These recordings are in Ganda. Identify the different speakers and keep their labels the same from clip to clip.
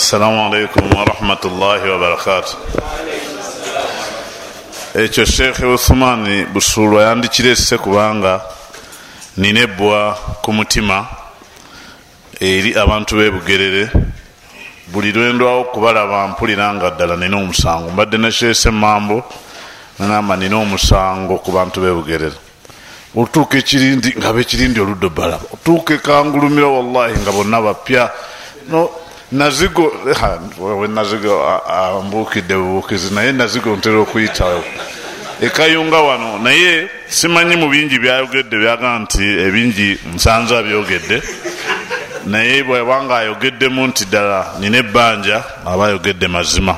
Speaker 1: assalamu alaikum warahmatullahi wabarakatu ekyo sheekhe uthumani busulwa yandikirese kubanga nina ebbwa ku mutima eri abantu bebugerere buli lwendwawo kubalaba mpulira nga ddala nina omusango. Mbadde nekyese mambo nagamba nina omusango ku bantu bebugerere otuuka ekirindi nga bekirindi oludda balaba otuuka ekangulumira wallahi nga bonna bapya nazigo we nazigo ambuukidde bubuukizi naye nazigo ntera okuyitawo ekayunga wano naye simanyi mu bingi byayogedde byaga nti ebingi nsanze abyogedde naye bwebanga ayogeddemu nti ddala nina ebbanja aba ayogedde mazima.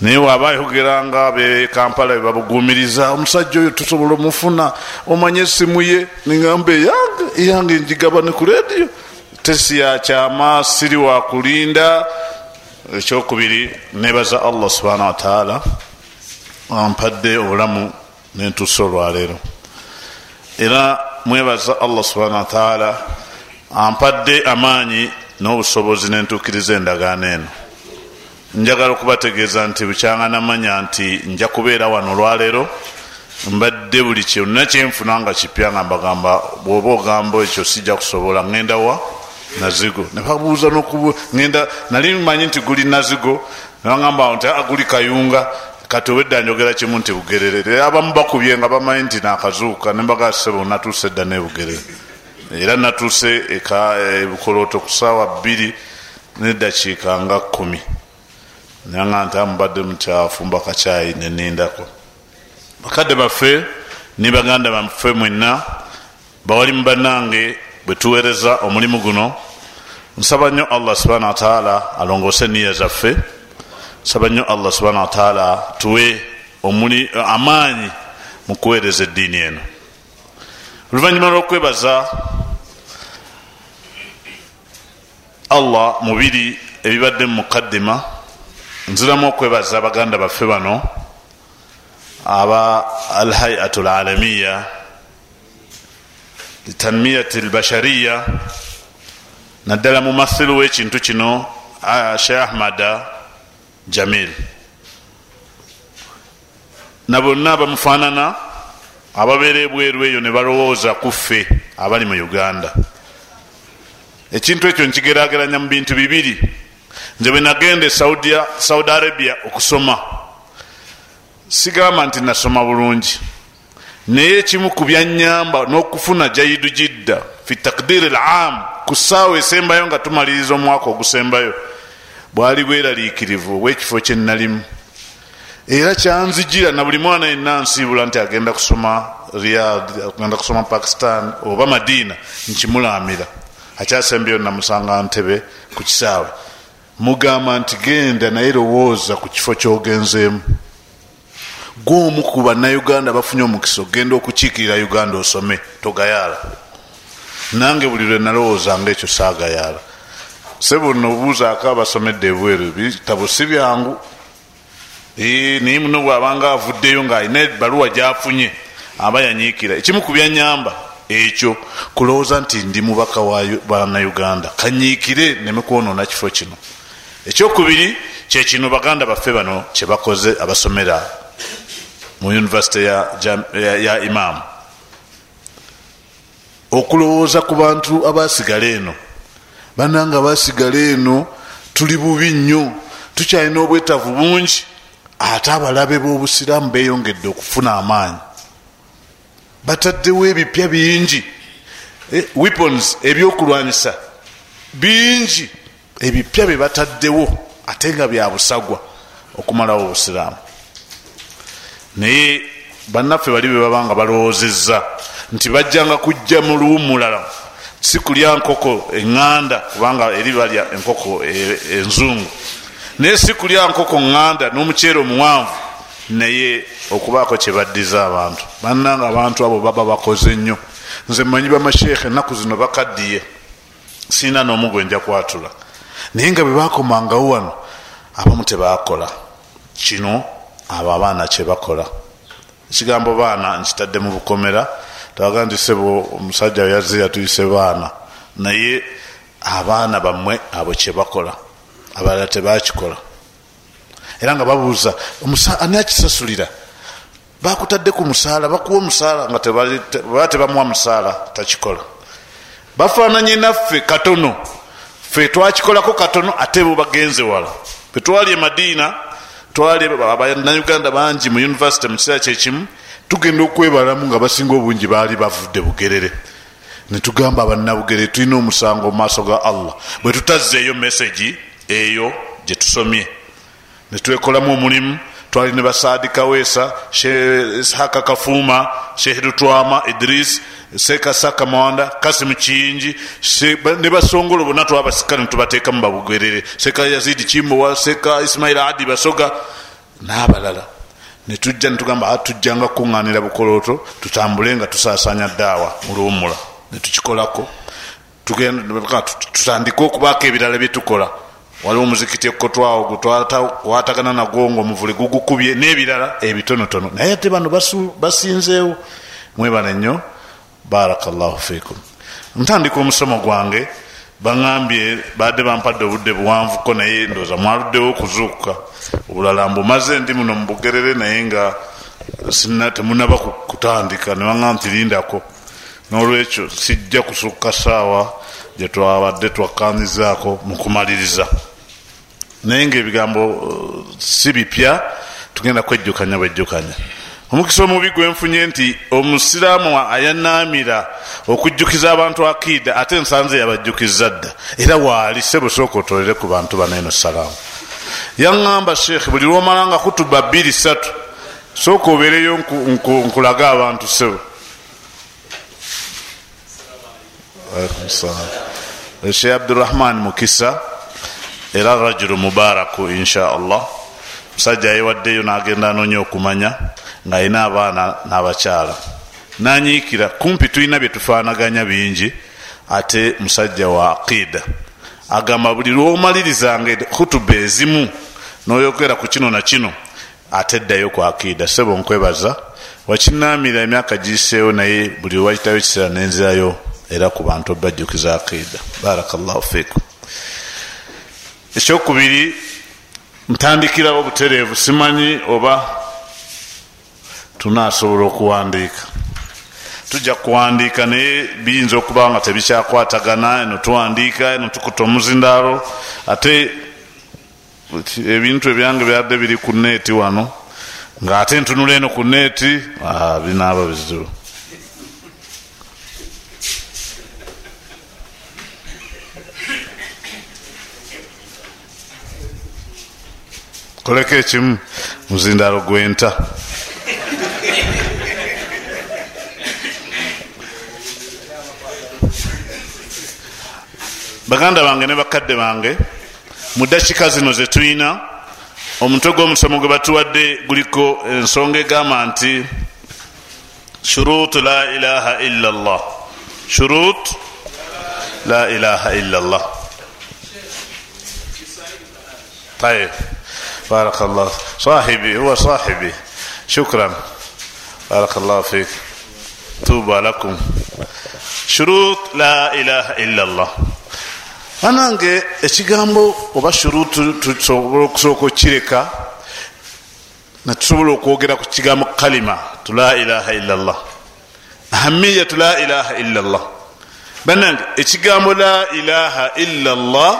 Speaker 1: Naye waba ayogeranga be kampala bebabugumiriza omusajja oyo tusobola omufuna omanye esimu ye ningamba eyange eyange njigaba ne ku rediyo tesi ya kyama siri wakulinda ekyokubiri nebaza allah subhanahu wataala ampadde obulamu nentusa olwaleero era mwebaza allah subhanahu wataala ampadde amaanyi n'obusobozi nentukiriza endagaano eno. Njagala okubategeeza nti bukyanga namanya nti nja kubeera wano olwaleero mbadde buli kyonna kyenfuna nga kipya nga mbagamba bwoba ogamba ekyo sijja kusobola ŋenda wa nazigo. Nebabuuza nokugenda nali manyi nti guli nazigo. Nebagamba nti guli kayunga. Kati obedda njogera kimu nti bugerere. Abamu bakubye nga bamanyi nti nakazuuka nembagasebo natuuse edda nebugerere era natuuse eka ebukolooto ku saawa bbiri nedakiika nga kumi nanga nti amubadde mukyafu mbakacyayi nenindako bakadde baffe ni baganda baffe mwenna bawali mu bannange bwe tuweereza omulimu guno nsaba nnyo allah subhana wataala alongoose niya zaffe nsaba nnyo allah subhana wataala tuwe amaanyi mu kuweereza eddiini eno. Oluvannyuma lw'okwebaza allah mubiri ebibadde mu mukaddima nziramu okwebaza baganda baffe bano aba alhayatu lalamiya litanmiyati lbashariya naddala mumathilu w'ekintu kino sheh ahmada jamil. Na bonna bamufaanana ababeera ebweru eyo ne balowooza ku ffe abali mu uganda. Ekintu ekyo nkigerageranya mu bintu bibiri. Nze bwe nagenda e saudi arabia okusoma sigamba nti nasoma bulungi naye ekimu ku byanyamba n'okufuna jaidu jidda fi takdiri lam ku saawa esembayo nga tumaliriza omwaka ogusembayo bwali bweraliikirivu obwekifo kyenalimu era kyanzijira na buli mwana yenna nsiibula nti agenda kusoma riyad agenda kusoma pakistan oba madiina nkimulamira. Akyasembayo namusanga ntebe ku kisaawe. Mugamba nti genda naye lowooza ku kifo kyogenzeemu gwomu ku bannayuganda bafunye omukisa ogenda okukiikirira uganda osome togayaala. Nange buli lwe nalowoozanga ekyo saagayaala. Sebuno obuuzaako abasomedde ebweru bitabo si byangu. Naye muno bwabanga avuddeyo ngaalina ebaluwa gyafunye aba yanyiikira. Ekimu ku byanyamba ekyo kulowooza nti ndi mubaka wa bannayuganda. Kanyiikire neme kwonoona kifo kino. Ekyokubiri kyekino baganda baffe bano kyebakoze abasomera mu univesity ya, ya, ya imaamu okulowooza ku bantu abasigala eno. Bananga basigala eno tuli bubi nnyo. Tukyalina obwetavu bungi. Ate abalabe b'obusiraamu beyongedde okufuna amaanyi. Bataddewo ebipya bingi. Eh, weapons ebyokulwanyisa bingi. Ebipya bye bataddewo ate nga bya busagwa okumalawo obusiraamu naye bannaffe bali be babanga balowoozezza nti bajjanga kujja mu luwumulala si kulya nkoko eŋŋanda kubanga eri balya enkoko enzungu. Naye si kulya nkoko ŋŋanda n'omuceere omuwanvu naye okubaako kyebaddiza abantu. Bannanga abantu abo baba bakoze nnyo. Nze mmanyi bamasheekhe ennaku zino bakaddiye. Siina n'omu gwe nja kwatula. Naye nga bwe bakomangawo wano abamu tebakola kino abo abaana kyebakola ekigambo baana nkitadde mu bukomera tawaga nti sebo omusajja yazze yatuyise baana. Naye abaana bammwe abo kyebakola abalala tebakikola. Era nga babuuza ani akisasulira? Bakutadde ku musaala bakuwa omusaala nga baba tebamuwa musaala takikola. Bafaananye naffe katono. Fe twakikolako katono ate bo bagenze wala. Bwetwali emadiina twali bannayuganda bangi mu univesity mu kiseera kyekimu tugenda okwebalamu nga basinga obungi baali bavudde bugerere. Netugamba abannabugerere tulina omusango mu maaso ga allah. Bwe tutazzeeyo mesagi eyo gyetusomye netwekolamu omulimu twali ne basaadi kaweesa ishaka kafuuma sheherutwama idris sekasaka mawanda kasimu kiyingi ne basongolo bonna twabasikale netubateeka mu babugerere. Seka yazidi kimbowa seka isimaila adi basoga n'abalala. Netujja netugamba tujjanga kuŋŋanira bukolooto tutambule nga tusasanya ddaawa muluwumula netukikolako tutandike okubaako ebirala byetukola waliwo omuzikiti ekotwawo gwatwatagana nagwo nga omuvule gugukubye n'ebirala ebitonotono. Naye ate bano basinzeewo. Mwebale nnyo. Barakallahu fikum ntandika omusomo gwange. Baŋambye badde bampadde obudde buwanvuko naye ndooza mwaluddewo okuzuukuka. Obulala mbumaze ndi muno mubugerere naye nga temunaba kutandika. Nebaŋa nti lindako. Nolwekyo sijja kusukka saawa gyetwabadde twakanizaako mukumaliriza naye ngaebigambo uh, si bipya tugenda kwejjukanya bwejjukanya. Omukisa omubi gwenfunye nti omusiraamu ayanaamira okujjukiza abantu akiida ate nsanze yabajjukiza dda. Era waali sebusooka otolere ku bantu banaeno salaamu yaŋŋamba sheekh buli lwomalanga kutuba bbiri satu sooka obeereyo nkulage abantu sebo sheekh abdurahman mukisa era rajulu mubaraku insha allah musajja yewaddeyo nagenda anoonya okumanya ng'alina abaana n'abakyala. Nanyiikira kumpi tulina byetufaanaganya bingi ate musajja wa aqida. Agamba buli lwomalirizanga hutuba ezimu noyogera ku kino na kino ate ddayo ku aqida. Sebo nkwebaza wakinamira emyaka giiseewo naye buli lwakitayo ekiseera nenzirayo era ku bantu bajjukiza aqida. Barakallahu fikum ekyokubiri ntandikirawo butereevu simanyi oba tunasobola okuwandiika. Tujja kuwandiika naye biyinza okuba nga tebikyakwatagana eno tuwandiika eno tukuta omuzindaalo. Ate ebintu ebyange byadde biri ku neeti wano nga ate ntunula eno ku neeti binaaba bizibu koleko ekimu muzindalo gwenta. Baganda bange ne bakadde bange mu ddakiika zino zetulina omutwe gw'omusomo gwe batuwadde guliko ensonga egamba nti shurutu la ilaha illa llah shurut la ilaha illa llah tayeb بارك الله صاحبي هو صاحبي شكرا بارك الله فيك توبى لكم شروط لا اله الا الله banange ekigambo oba shurutu tusobola okusooka okukireka netusobola okwogera ku kigambo kalima tu la ilaha illa llah ahamiyatu la ilaha illa llah banange ekigambo la ilaha illa llah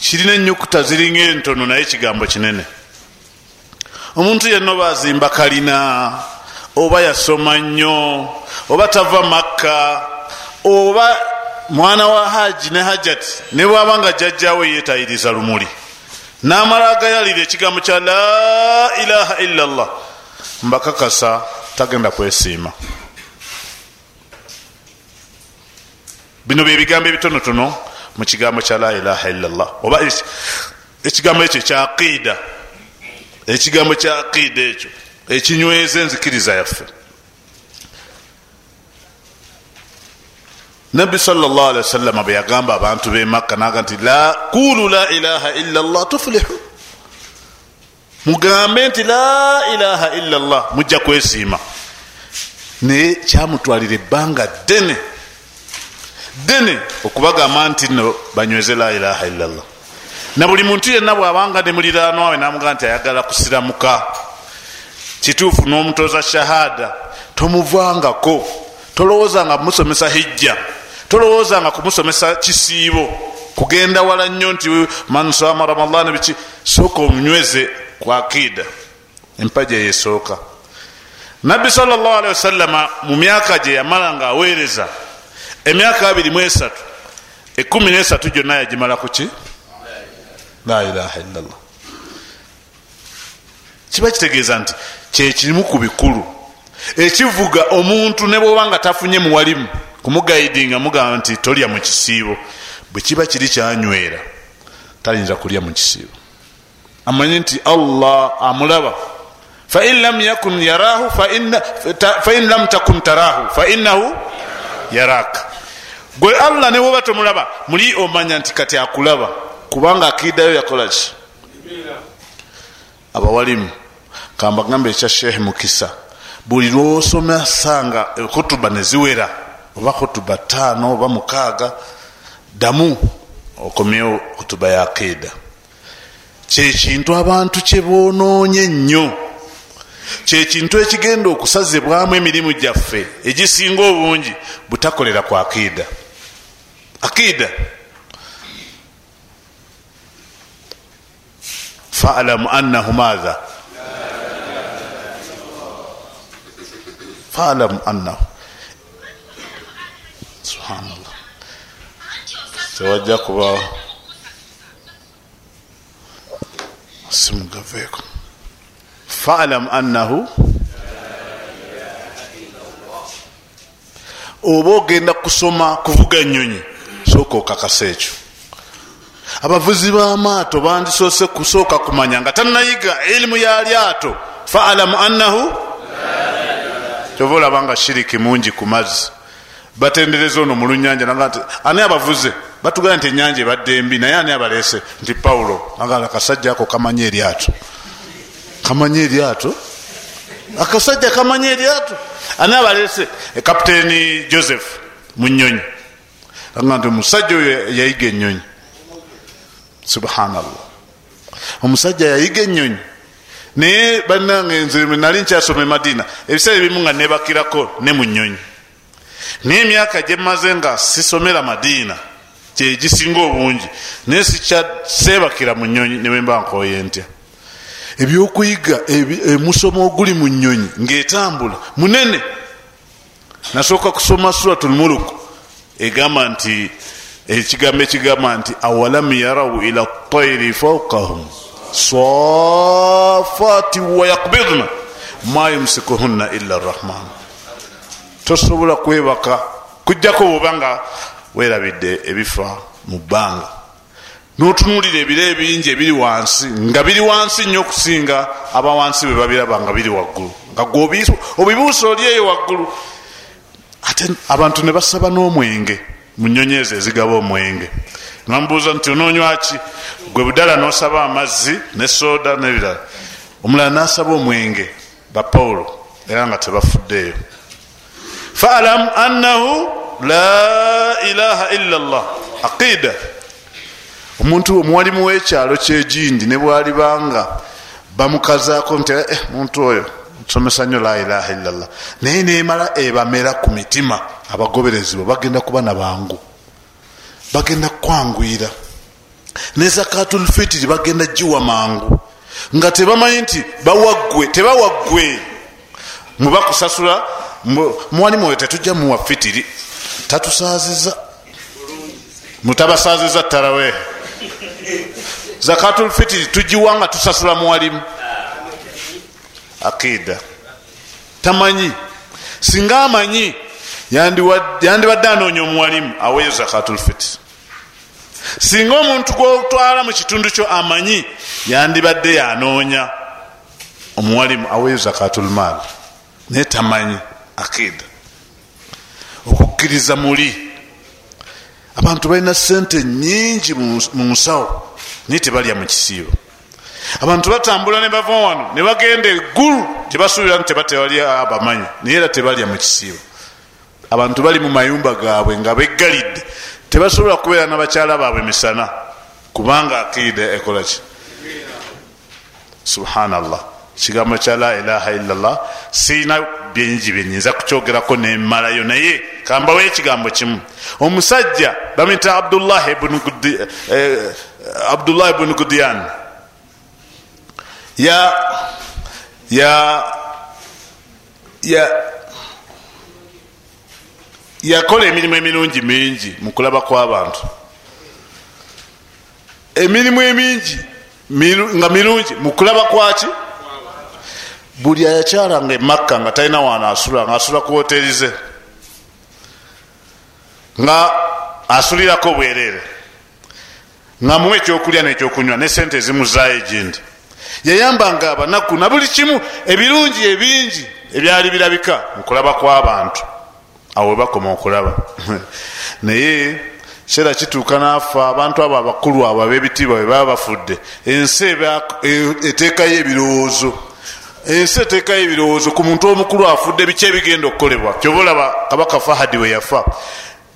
Speaker 1: kirina enyukuta ziringa entono naye ekigambo kinene. Omuntu yenna oba azimba kalina oba yasoma nnyo oba tava makka oba mwana wa haji ne hajati ne bwaba nga jjajjawe yeetayiriza lumuli n'amala agayalira ekigambo kya la ilaha illa llah mbakakasa tagenda kwesiima. Bino byebigambo ebitonotono mu kigambo kya la ilaha illa llah oba ekigambo ekyo kya aqiida ekigambo kya aqiida ekyo. Ekinyweza enzikiriza yaffe. Nabbi salllah alihi wasallama bwe yagamba abantu be makka naga nti kulu la ilaha illa llah tuflihu. Mugambe nti la ilaha illa llah mujja kwesiima. Naye kyamutwalira ebbanga ddene ddene okubagamba nti no banyweze la ilaha illa llah na buli muntu yenna bwabanga ne muliranwawe namugaa nti ayagala kusiramuka kituufu n'omutoza shahada tomuvangako tolowoozanga kumusomesa hijja tolowoozanga kumusomesa kisiibo kugenda wala nnyo nti mansama ramadan biki sooka omunyweze ku akida empaja yesooka nabbi salllah alihi wasallama mu myaka gye yamala nga aweereza emyaka abiri mu esatu ekumi nesatu gyonna yagimala kuki la ilaha illallah. Kiba kitegeeza nti kyekirimu ku bikulu ekivuga omuntu ne bwoba nga tafunye muwalimu kumugaidinga mugamba nti tolya mu kisiibo bwe kiba kiri kyanywera tayinza kulya mu kisiibo. Amanyi nti allah amulaba fain lam yakun yarahu fain lam takun tarahu fainahu yaraka gwe allah ne bwoba tomulaba muli omanya nti kati akulaba kubanga akiidayo yakolaki abawalimu kambagambe ekya sheekh mukisa. Buli lwosoma sanga kutuba neziwera oba kutuba tano oba mukaaga damu okomyewo kutuba ya akida kyekintu abantu kyebonoonye nnyo kyekintu ekigenda okusazibwamu emirimu gyaffe egisinga obungi butakolera ku akida akida falamu annahu maatha falamu annahu. Subhanallah. Tewajja kuba simugaveeko falamu annahu. Oba ogenda kusoma kuvuga nyonyi sooka okakasa ekyo. Abavuzi b'amaato bandisoose kusooka kumanya nga tanayiga ilimu ya lyato. Falamu annahu kyova olabanga shiriki mungi ku mazzi. Batendereza ono mu lunyanja naga nti ani abavuze? Batugana nti enyanja ebadde embi naye ani abalese nti pawulo nagaa akasajja ako kamanye eryato. Kamanye eryato? Akasajja kamanye eryato? Ani abalese kapiteeni joseph mu nyonyi naga nti omusajja oyo yayiga enyonyi subhanallah. Omusajja yayiga enyonyi naye banange nze nali nkyasoma emadina ebiseera ebimu nga nebakirako ne mu nyonyi naye emyaka gyemaze nga sisomera madiina kyegisinga obungi naye seebakira mu nyonyi newemba nkoye ntya. Ebyokuyiga emusomo oguli mu nyonyi ngaetambula munene. Nasooka kusoma suratulmuluk egamba nti ekigambo ekigamba nti awalam yarau ila tairi faukahum safati wayakbidna ma yumsikuhunna illa rrahman tosobola kwebaka kujjako bwobanga werabidde ebifa mu bbanga. Notunulira ebiro ebingi ebiri wansi nga biri wansi nnyo okusinga abawansi bwe babiraba nga biri waggulu. Nga obibuusa oli eyo waggulu ate abantu ne basaba n'omwenge mu nyonyi ezo ezigaba omwenge. Namubuuza nti onoonywaki gwe budala nosaba amazzi ne soda nebirala omulala nasaba omwenge ba pawulo era nga tebafuddeeyo. Falam annahu la ilaha illa llah aqida omuntu omuwalimu w'ekyalo kyegindi ne bwalibanga bamukazaako nti eh, muntu oyo tusomesa nnyo la ilaha illa llah naye nemala ebamera ku mitima abagoberezibwa bagenda kuba nabangu bagenda kukwanguyira ne zakatulfitiri bagenda giwa mangu. Nga tebamanyi nti bawaggwe tebawaggwe. Mubakusasula mwalimu oyo tetujja muwa fitiri tatusaziza mutabasaziza tarawe zakatulfitiri tugiwa nga tusasula mwalimu akida. Tamanyi. Singa amanyi yandibadde anoonya omuwalimu aweeyo zakatulfitiri singa omuntu gwotwala mu kitundu kyo amanyi yandibadde yanoonya omuwalimu aweeyo zakatulmaal naye tamanyi akida. Okukkiriza muli. Abantu balina sente nyingi mu nsawo naye tebalya mu kisiibo abantu batambula ne bava wano ne bagenda eggulu tebasuubira nti tebatewali abamanyi naye era tebalya mu kisiibo. Abantu bali mu mayumba gaabwe nga beggalidde tebasobola kubeera nabakyala baabwe misana kubanga akida ekolaki subhanallah. Kigambo kya la ilaha illallah siina bingi byenyinza kukyogerako nemalayo naye kambawo ekigambo kimu. Omusajja bamwita abdullah ibunu eh, gudiyan ya ya ya yakola emirimu emirungi mingi mukulaba kwabantu. Emirimu emingi nga mirungi mukulaba kwaki? Buli ayakyalanga emakka nga talina waana asula nga asula ku woterize nga asulirako bwereere nga muwa ekyokulya nekyokunywa ne sente ezimuzaayo egindi yayambanga abanaku na buli kimu ebirungi ebingi ebyali birabika mukulaba kw'abantu. Awo webakoma okulaba. Naye kiseera kituuka naafa abantu abo abakulu abo ab'ebitiibwa bwe baba bafudde. Ensi eteekayo ebirowoozo ensi eteekayo ebirowoozo ku muntu omukulu afudde biki ebigenda okukolebwa? Kyoba olaba kabaka fahadi we yafa.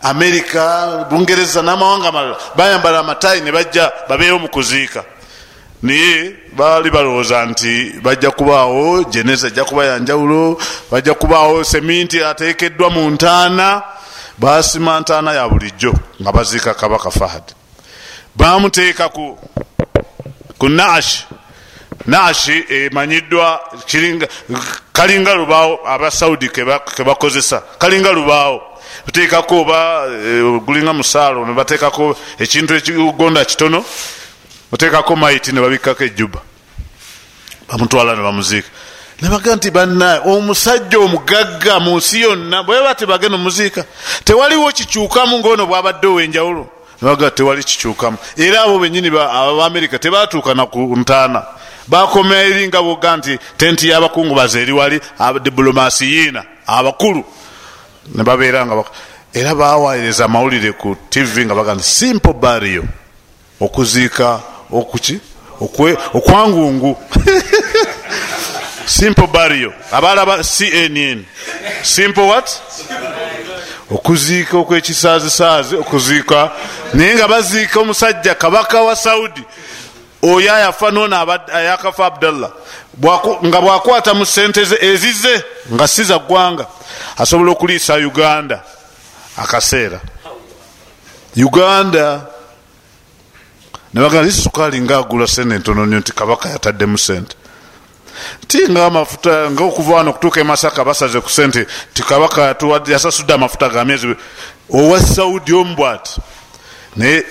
Speaker 1: Amerika bungereza n'amawanga malala bayambala amatayi ne bajja babeewo mu kuziika naye baali balowooza nti bajja kubaawo jeneza ajja kuba yanjawulo bajja kubaawo seminti ateekeddwa mu ntaana basima ntaana ya bulijjo nga baziika kabaka fahad bamuteeka ku ku naashi naashi emanyiddwa kalinga lubaawo abasaudi kebakozesa kalinga lubaawo. Bateekako oba e, gulinga musaalo nebateekako ekintu ekigonda kitono bateekako maiti nebabikako ejuba bamutwala nebamuziika nebaga nti bana omusajja omugagga mu nsi yonna bweba tebagenda omuziika tewaliwo kikyukamu ngaono bwabadde owenjawulo. Nebaga tewali kikyukamu. Era abo benyini abaamerika tebatuuka naku ntaana. Bakomera eri nga boga nti tenti yabakungubaza eri wali abadiplomasiyiina abakulu. Nebabeera nga era bawaereza amawulire ku tv nga baga nti simple bario okuziika okuki? Okwangungu. Simple bario abalaba cnn simple what? Okuziika okwekisazisaazi okuziika. Naye nga baziika omusajja kabaka wa saudi oyo ayafa noona ayakafa abdallah. Nga bwakwata mu sente ze ezize nga siza ggwanga asobola okuliisa uganda akaseera. Uganda nebagaa sukaali ngaagula sente entono nyo nti kabaka yataddemu sente ti nga amafuta nga okuva wano okutuuka emasaka basaze ku sente ti kabaka yasasudde amafuta ga myezi owa saudi omu bwati. Naye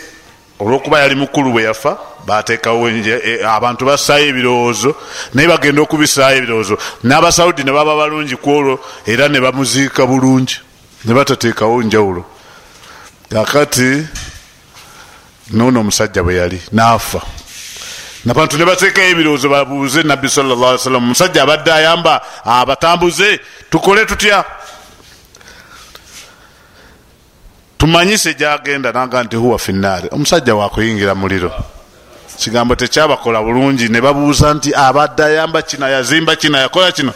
Speaker 1: olwokuba yali mukulu bwe yafa bateekawo e, abantu bassaayo ebirowoozo naye bagenda okubisaayo ebirowoozo. N'abasaudi ne baba balungi ku olwo era ne bamuziika bulungi ne batateekawo njawulo. Kakati noono omusajja bwe yali naafa nabantu ne bateekayo ebirowoozo babuuze nabbi sallasalam omusajja abadde ayamba abatambuze tukole tutya? Tumanyise gyagenda naga nti huwa finaari omusajja wakuyingira muliro kigambo tekyabakola bulungi ne babuuza nti abadde ayamba kino yazimba kino yakola kino?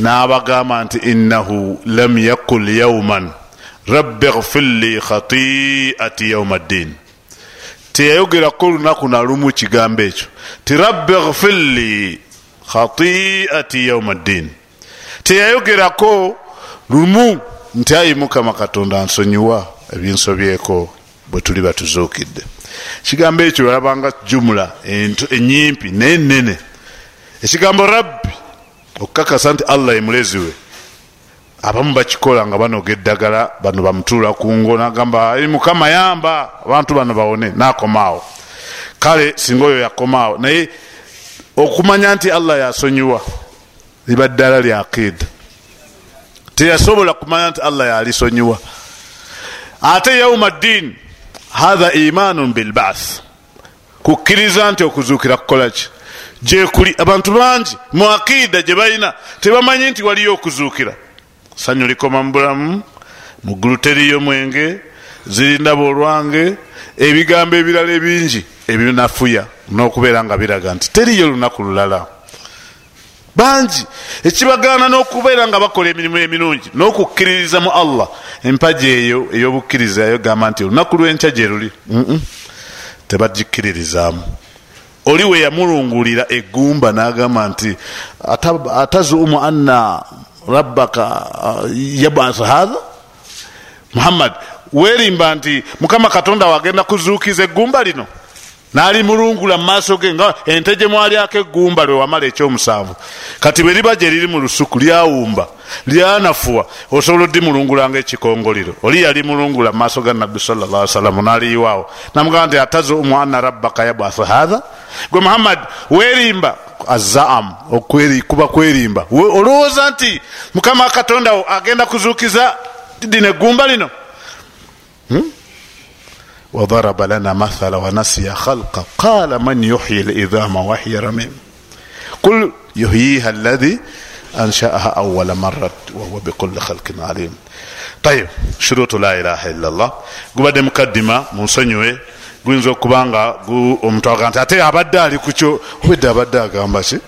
Speaker 1: N'abagamba nti innahu lam yakul yauman rabbi gfirli khatiati yauma ddin teyayogerako olunaku nalumu kigambo ekyo ti rabbi gfirli khatiati yauma ddin. Teyayogerako lumu nti ayi mukama katonda nsonyiwa ebinsobyeko bwe tuli batuzuukidde. Ekigambo ekyo olabanga jumula enyimpi naye nene ekigambo rabbi okukakasa nti allah emulezi we abamu bakikola nga banoga eddagala bano bamutuula kungo nagamba mukama yamba! Abantu bano bawone nakomaawo. Kale singa oyo yakomaawo naye okumanya nti allah yasonyiwa liba ddala lya akida teyasobola kumanya nti allah yalisonyiwa. Ate yauma ddini hatha imanun bilbath kukkiriza nti okuzuukira kukolaki gyekuli abantu bangi mu akida gye balina tebamanyi nti waliyo okuzuukira sanyu likoma mu bulamu muggulu teriyo mwenge zirindaba olwange ebigambo ebirala ebingi ebinafuya n'okubeera nga biraga nti teriyo lunaku lulala. Bangi ekibagaana n'okubeera nga bakola emirimu emirungi n'okukkiririza mu allah. Empaji eyo ey'obukkiriza yogamba nti olunaku lwenkya gye luli tebagikiririzaamu oli we yamulungulira egumba n'agamba nti atazumu anna rabbaka uh, yabasa hatha muhammad werimba nti mukama katonda wagenda kuzuukiza egumba lino nalimulungula mumaaso ge nga ente gye mwalyako egumba lwe wamala ekyomusanvu. Kati bwe liba gye liri mu lusuku lyawumba lyanafuwa osobola odimulungulanga ekikongoliro. Oli yalimulungula mumaaso ga nabbi sawasalam naliyiwaawo. Namugamba nti atazumu anna rabbaka yabasa hatha gwe muhammad werimba azaam kuba kwerimba. Olowooza nti mukama katonda wo agenda kuzuukiza dino egumba lino? Hmm? Wadaraba lana mathala wanasiya khalqa qala man yuhyi lidhama wahiya ramim kul yuhyiha alladhi anshaaha awala marat wahuwa bikuli khalqin alim tayib shurutu la ilaha illa llah gubadde mukaddima munsonyiwe guyinza okuba nga omuntu aga nti ate abadde ali kukyo obedde abadde agamba ki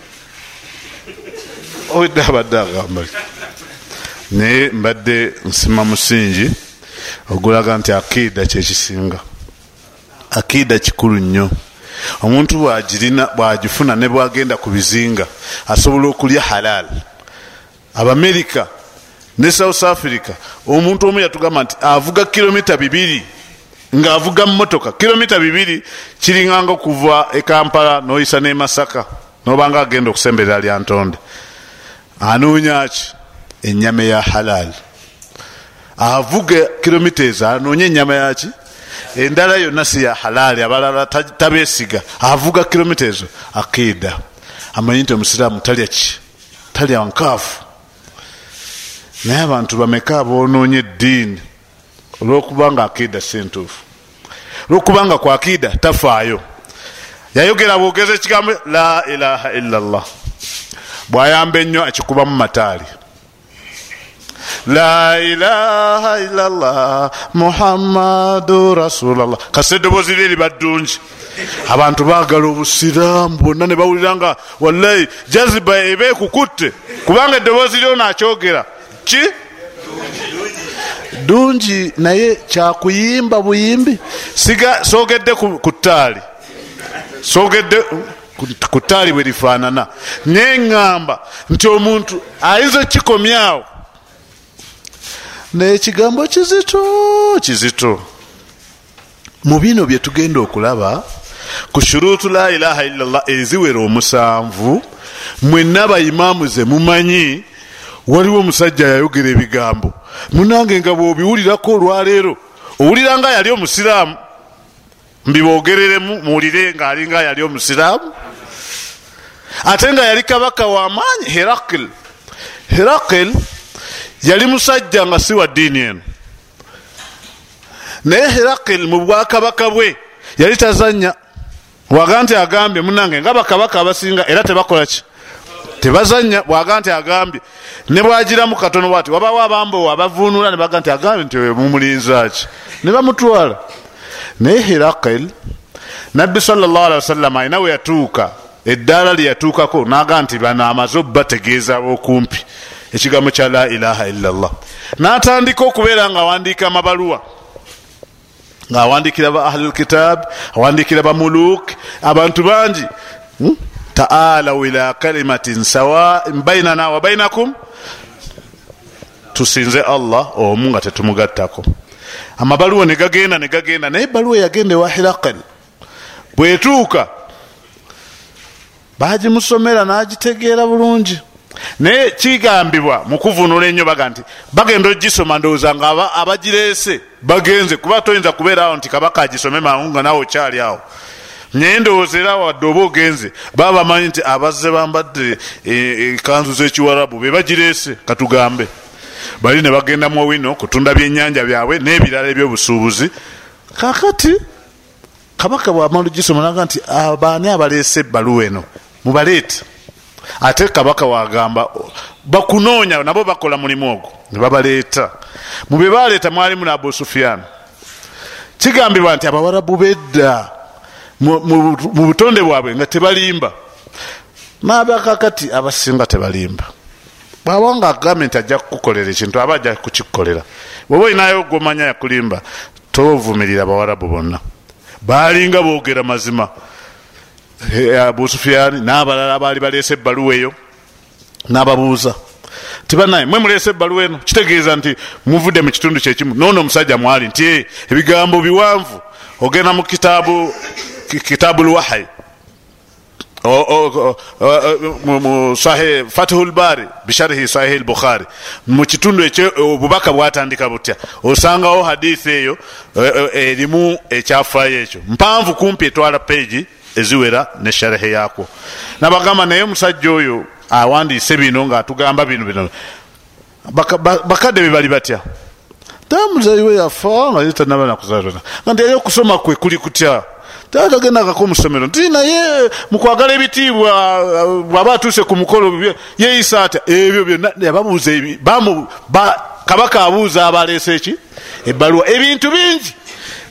Speaker 1: obedde abadde agamba ki naye mbadde nsima musingi ogulaga nti akiida kyekisinga akiida kikulu nnyo. Omuntu bwagirina bwagifuna ne bwagenda ku bizinga asobola okulya halal. Abamerika ne south africa omuntu omu yatugamba nti avuga kilomita bibiri ngaavuga mumotoka kilomita bibiri kiringanga okuva ekampala noyisa ne masaka nobanga agenda okusemberera lyantonde anoonyaki enyama ya halal. Avuga kilomita ezo anoonya enyama yaki endala yonna si ya halali abalala tabesiga avuga kilomita ezo. Akiida amanyi nti omusiraamu talya ki? Talya nkaafu. Naye abantu bameka abonoonya eddiini? Olwokubanga akiida si ntuufu. Olwokubanga ku akiida tafaayo. Yayogera bwogeza ekigambo la ilaha illa llah bwayamba ennyo akikubamu mataali la ilaha illallah muhammadu rasulllah kasi eddoboozi lye liba ddungi abantu bagala obusiraamu bonna ne bawulira nga wallahi jaziba eba ekukutte. Kubanga eddoboozi lyono akyogera ki? Dungi naye kyakuyimba buyimbi. Siga sogedde ku ttaali. Sogedde ku ttaali bwe lifaanana. Neŋŋamba nti omuntu ayinza okikomyawo naye kigambo kizito kizito. Mu bino bye tugenda okulaba ku shuruutu la ilaha illallah eziwera omusanvu mwenna bayimaamu ze mumanyi waliwo omusajja yayogera ebigambo. Munange nga bwobiwulirako olwaleero owulira nga yali omusiraamu mbibogereremu muwulire ngaalinga yali omusiraamu? Ate nga yali kabaka wamaanyi herakil herakil yali musajja nga si wa ddiini eno. Naye herakil mu bwakabaka bwe yali tazanya bwaga nti agambye munange nga bakabaka abasinga era tebakola ki? Tebazanya bwaga nti agambye. Ne bwagiramu katono bwati wabawo abambowo abavuunula ne baga nti agambye nti mumulinzaki ne bamutwala. Naye herakil nabbi salllah alihi wasallama alina we yatuuka eddaala lye yatuukako naga nti bano amaze obategeeza abokumpi ekigambo kya la ilaha illallah. Natandika okubeera nga awandiika amabaluwa ngaawandikira ba ahli lkitab awandikira bamuluk abantu bangi. Hmm? taalau ila kalimatin sawain bainana wa bainakum tusinze allah omu nga tetumugattako. Amabaluwa negagenda negagenda naye ebaluwa yagenda ewa hirakal bwetuuka bagimusomera nagitegeera bulungi naye kigambibwa mukuvunula ennyo baga nti bagenda ogisoma ndowooza nga abagireese bagenze kuba toyinza kubeerawo nti kabaka agisome mangu nga nawe okyali awo. Naye ndowooza era wadde oba ogenze baba bamanyi nti abazze bambadde ekanzu z'ekiwarabu be bagireese katugambe bali ne bagenda mu wino kutunda byennyanja byabwe n'ebirala ebyobusuubuzi. Kakati kabaka bwamala ogisoma naga nti abaani abaleese ebbaluwa eno? Mubaleete ate kabaka wagamba bakunoonya nabo bakola mulimu ogwo nebabaleeta mubye baleeta mwalimu ne abu sufiyan kigambibwa nti abawarabu bedda mu butonde bwabwe nga tebalimba. Nabakakati abasinga tebalimba. Bwaba nga agambye nti ajja kukukolera ekintu aba ajja kukikolera bwoba olinayo gomanya yakulimba tovumirira bawarabu bonna. Balinga boogera mazima abu sufiyani n'abalala baali baleese ebbaluwa eyo n'ababuuza. Tibanaye mwe muleese ebbaluwa eno kitegeeza nti muvudde mu kitundu kyekimu noono omusajja mwali nti ebigambo biwanvu ogenda mu kitaabu kitaabu lwahayi fatihu lbari bisharihi sahihi lbukhari mu kitundu ekyo obubaka bwatandika butya. Osangawo hadithi eyo erimu ekyafaayo ekyo. Mpanvu kumpi etwala peegi eziwera ne sharihi yakwo nabagamba naye omusajja oyo awandiise bino ngaatugamba bino bino. Bakadde bebali batya? Tamuzayiwe yafa nga tanaba nakuzaalana nga nti yali okusoma kwe kuli kutya? Tatagendakako musomero nti naye mukwagala ebitiibwa bwaba atuuse ku mukolo yeeyisa atya? Ebyo byonna yababuuza kabaka abuuza abaleese eki? Ebbaluwa. Ebintu bingi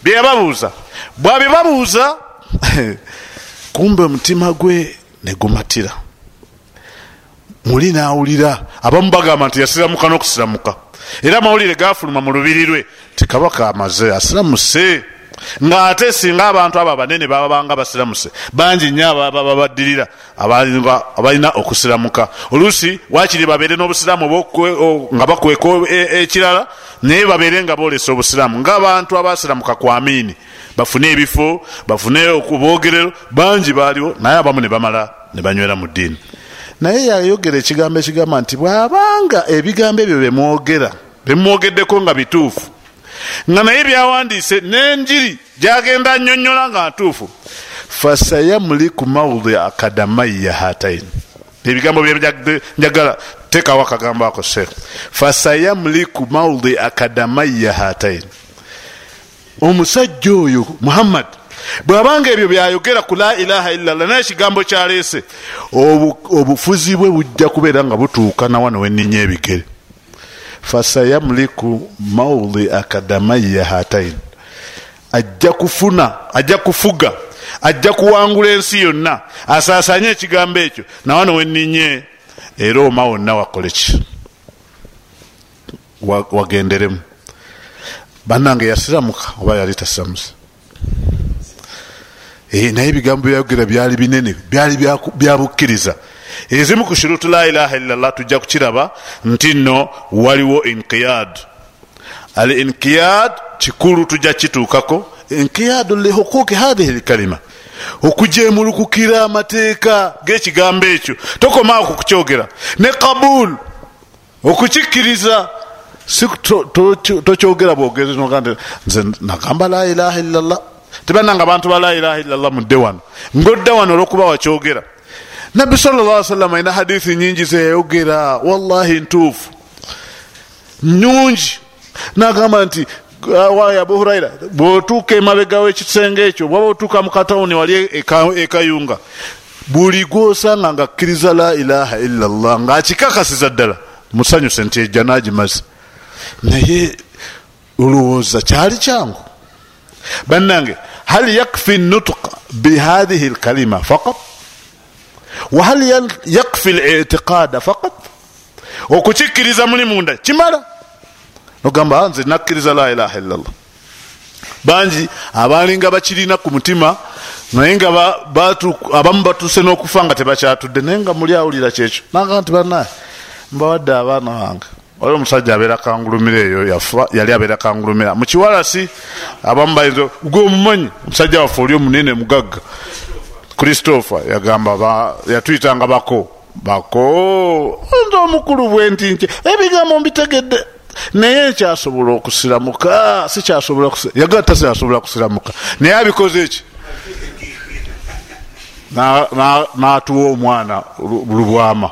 Speaker 1: byeyababuuza bwabibabuuza kumbe omutima gwe negumatira muli nawulira. Abamu bagamba nti yasiramuka n'okusiramuka. Era amawulire gafuluma mu lubiri lwe. Ti kabaka amaze asiramuse ngaate singa abantu abo abanene babanga basiramuse bangi nnyo babaddirira abalina okusiramuka. Oluusi wakiri babeere n'obusiraamu nga bakweka ekirala naye babeere nga bolesa obusiraamu. Ngaabantu abasiramuka ku amiini bafune ebifo bafune okubogerero bangi baaliwo naye abamu ne bamala ne banywera mu ddiini. Naye yayogera ekigambo ekigamba nti bwabanga ebigambo ebyo bemwogera bemwogeddeko nga bituufu nga naye byawandiise n'enjiri gyagenda annyonnyola nga ntuufu. Fasayamuliku maudi akadamaiya hatain ebigambo byenjagala tekawo akagambo ako sheekh fasayamuliku maudi akadamaiya hatain omusajja oyo muhammad bwabanga ebyo byayogera ku la ilaha illallah naye ekigambo kyaleese obufuzi bwe bujja kubeera nga butuuka nawano wenninya ebigere fasayamuliku maudi akadamaiya hatain ajja kufuna ajja kufuga ajja kuwangula ensi yonna. Asaasanye ekigambo ekyo. Nawano wenninye era oma wonna wakoleki wagenderemu. Bannange yasiramuka oba yali tasiramusa naye ebigambo byayogera byali binene byali byabukkiriza ezimu ku shurutu la ilaha illallah tujja kukiraba nti nno waliwo inqiyad al inqiyad kikulu tujja kituukako. Inqiyadu lihuquqi hadhihi lkalima. Okujemulukukira amateeka g'ekigambo ekyo. Tokomaawo kukukyogera ne kabul okukikkiriza. Tokyogera bwogezi nze nagamba la ilaha illallah. Tebananga bantu ba la ilaha illallah mudde wano. Ngodda wano olwokuba wakyogera nabbi sallla sallam alina hadithi nyingi zeyayogera wallahi ntuufu nyungi nagamba nti wayi abu huraira bwotuuka emabegawo ekisenge ekyo bwaba otuuka mu katawuni wali ekayunga. Buli gwosanga nga akkiriza la ilaha illallah ngaakikakasiza ddala. Musanyuse nti ejja nagimaze. Naye olowooza kyali kyangu? Bannange hal yakfi nutuq bihadhihi lkalima faqat wahal yakfi litiqada faqat okukikkiriza muli munda kimala nogamba nze nakkiriza la ilaha illallah bangi abalinga bakirina ku mutima naye nga abamu batuuse n'okufa nga tebakyatudde naye nga muli awulira kyekyo naga nti banaye mbawadde abaana bange oli omusajja abeera kangulumira eyo yafa yali abeera kangulumira mukiwalasi abamu bayinza gwe omumanyi omusajja waffe oli omunene mugagga christopher yagamba yatuyitanga bako. Bako? Nze omukulu bwe nti nki ebigambo mbitegedde. Naye nkyasobola okusiramuka sikyasobola yagala tasikyasobola kusiramuka. Naye abikoze eki n'atuwa omwana lubwama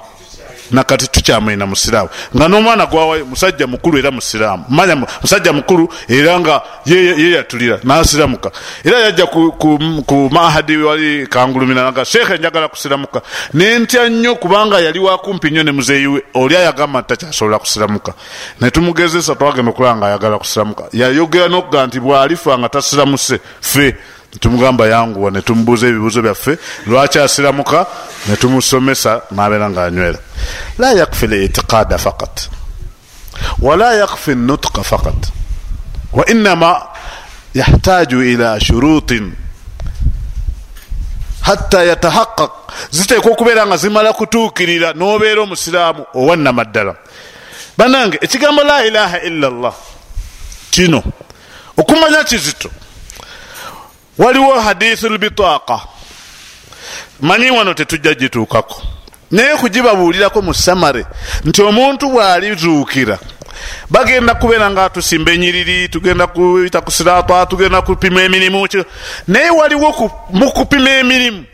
Speaker 1: nakati tukyamwina musiraamu nga n'omwana gwawayo musajja mukulu era musiraamu manya musajja mukulu era nga yeyatulira nasiramuka. Era yajja ku mahadi wali kangulumira naga sheekhe njagala kusiramuka. Nentya nnyo kubanga yali wakumpi nnyo ne muzeeyiwe oli ayagamba takyasobola kusiramuka. Netumugezesa twagenda okulaba nga ayagala kusiramuka. Yayogera nokuga nti bwalifa nga tasiramuse fe netumugamba yanguwa netumubuuza ebibuuzo byaffe lwaki asiramuka netumusomesa nabeera nga anywera la yakfi litiqada faqat wala yakfi nutqa faqat wainama yahtaju ila shurutin hatta yatahaqaq ziteekwa okubeera nga zimala kutuukirira nobeera omusiraamu owannamaddala banange ekigambo la ilaha illa llah kino okumanya kizito waliwo hadithu lbitaaka manyi wano tetujja gituukako. Naye kugibabuulirako mu samare nti omuntu bwalizuukira bagenda kubeera nga tusimba enyiriri tugenda kuyita ku sirata tugenda kupima emirimu naye waliwo mukupima emirimu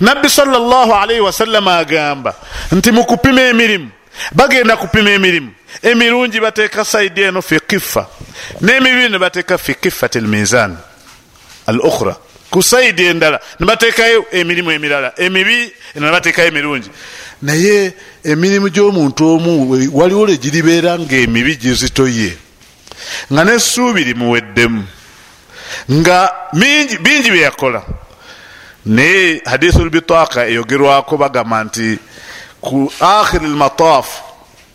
Speaker 1: nabbi salllahalaihi wasallama agamba nti mukupima emirimu bagenda kupima emirimu. Emirungi bateeka saidi eno fi kifa n'emibibi ne bateeka fi kifat lmizan al ukhra. Ku saidi endala nebatekayo emirimu emirala. Emibi nebatekayo emirungi. Naye emirimu gy'omuntu omu waliwo legiribeera nga emibi gizitoye nga nesuubi limuweddemu. Nga bingi byeyakola naye hadithu lbitaaka eyogerwako bagamba nti ku akhiri lmataf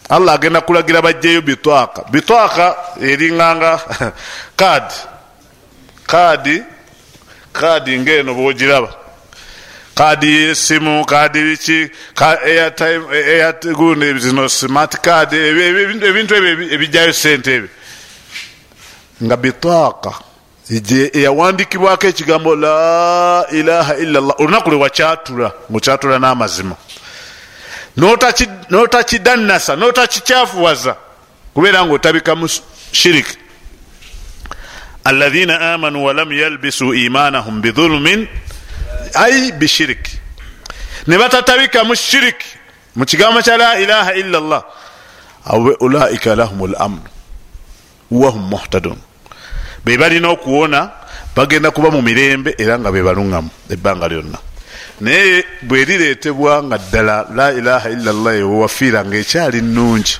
Speaker 1: allah agenda kulagira bajjeyo bitwaka bitwaka eringanga kadi kadi kadi ngeno bwogiraba. Kadi yesimu kadi biki zino smart card ebintu ebyo ebijjayo sente ebyo nga bitwaka eyawandikibwako ekigambo la ilaha illallah olunaku lwewakyatula ngaokyatula n'amazima. Notakidannasa notakikyafuwaza kubeera nga otabikamu shiriki alaina amanu walam yalbisu imanahum bidhulumin ai bishiriki ne batatabikamu shiriki mu kigambo kya la ilaha illa llah awe ulaika lahum lamnu wahum muhtadun be balina okuwona bagenda kuba mu mirembe era nga bebaluŋgamu ebbanga lyonna naye bwerireetebwa nga ddala la ilaha illa llah ewewafiira ngaekyali nungi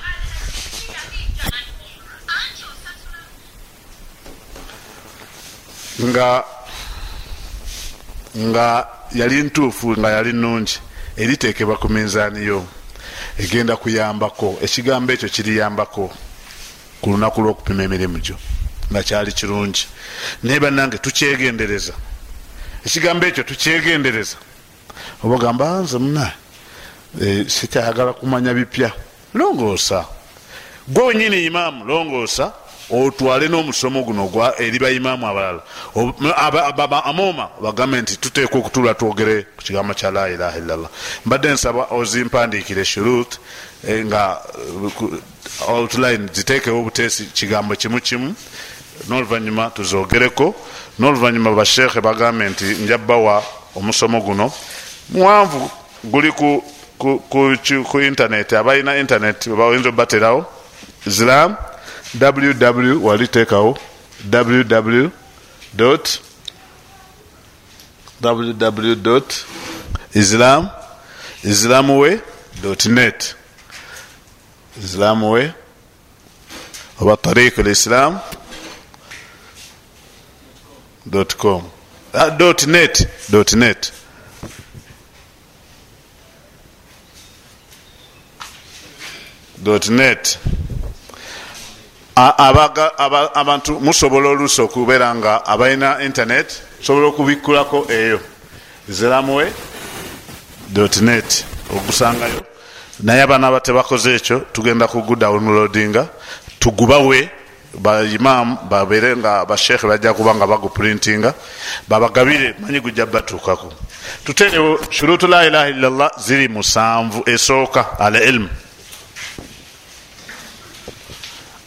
Speaker 1: nga nga yali ntuufu nga yali nungi eriteekebwa ku minzaaniyo egenda kuyambako ekigambo ekyo kiriyambako ku lunaku lwokupima emirimu gyo. Nga kyali kirungi. Naye bannange tukyegendereza. Ekigambo ekyo tukyegendereza. Oba gamba nze muna sikyayagala kumanya bipya. Longoosa. Gwe wenyini imaamu longoosa otwale n'omusomo guno eri baimaamu abalala. Amooma bagambe nti tuteeka okutula twogere ku kigambo kya la ilaha illallah. Mbadde nsaba ozimpandiikire shurut nga outline ziteekewo obuteesi kigambo kimu kimu. N'oluvanyuma tuzogereko n'oluvanyuma bashekhe bagambe nti njabbawa omusomo guno. Muwanvu guli ku, ku, ku, ku internet abalina internet bayinza obaterawo islam ww waliteekawo www www islam islamuwe net islamuwe oba tariq lislam com. Net net. Net abantu musobola oluusi okubeera nga abalina internet sobola okubikkulako eyo. Ziramwe net ogusangayo naye abaana aba tebakoze ekyo tugenda kugudownloadinga tugubawe. Baimaamu babeere nga bashekhe bajja kuba nga baguprintinga babagabire manyi gujja batuukako. Tuterewo shurutu la ilaha illallah ziri musanvu esooka al ilmu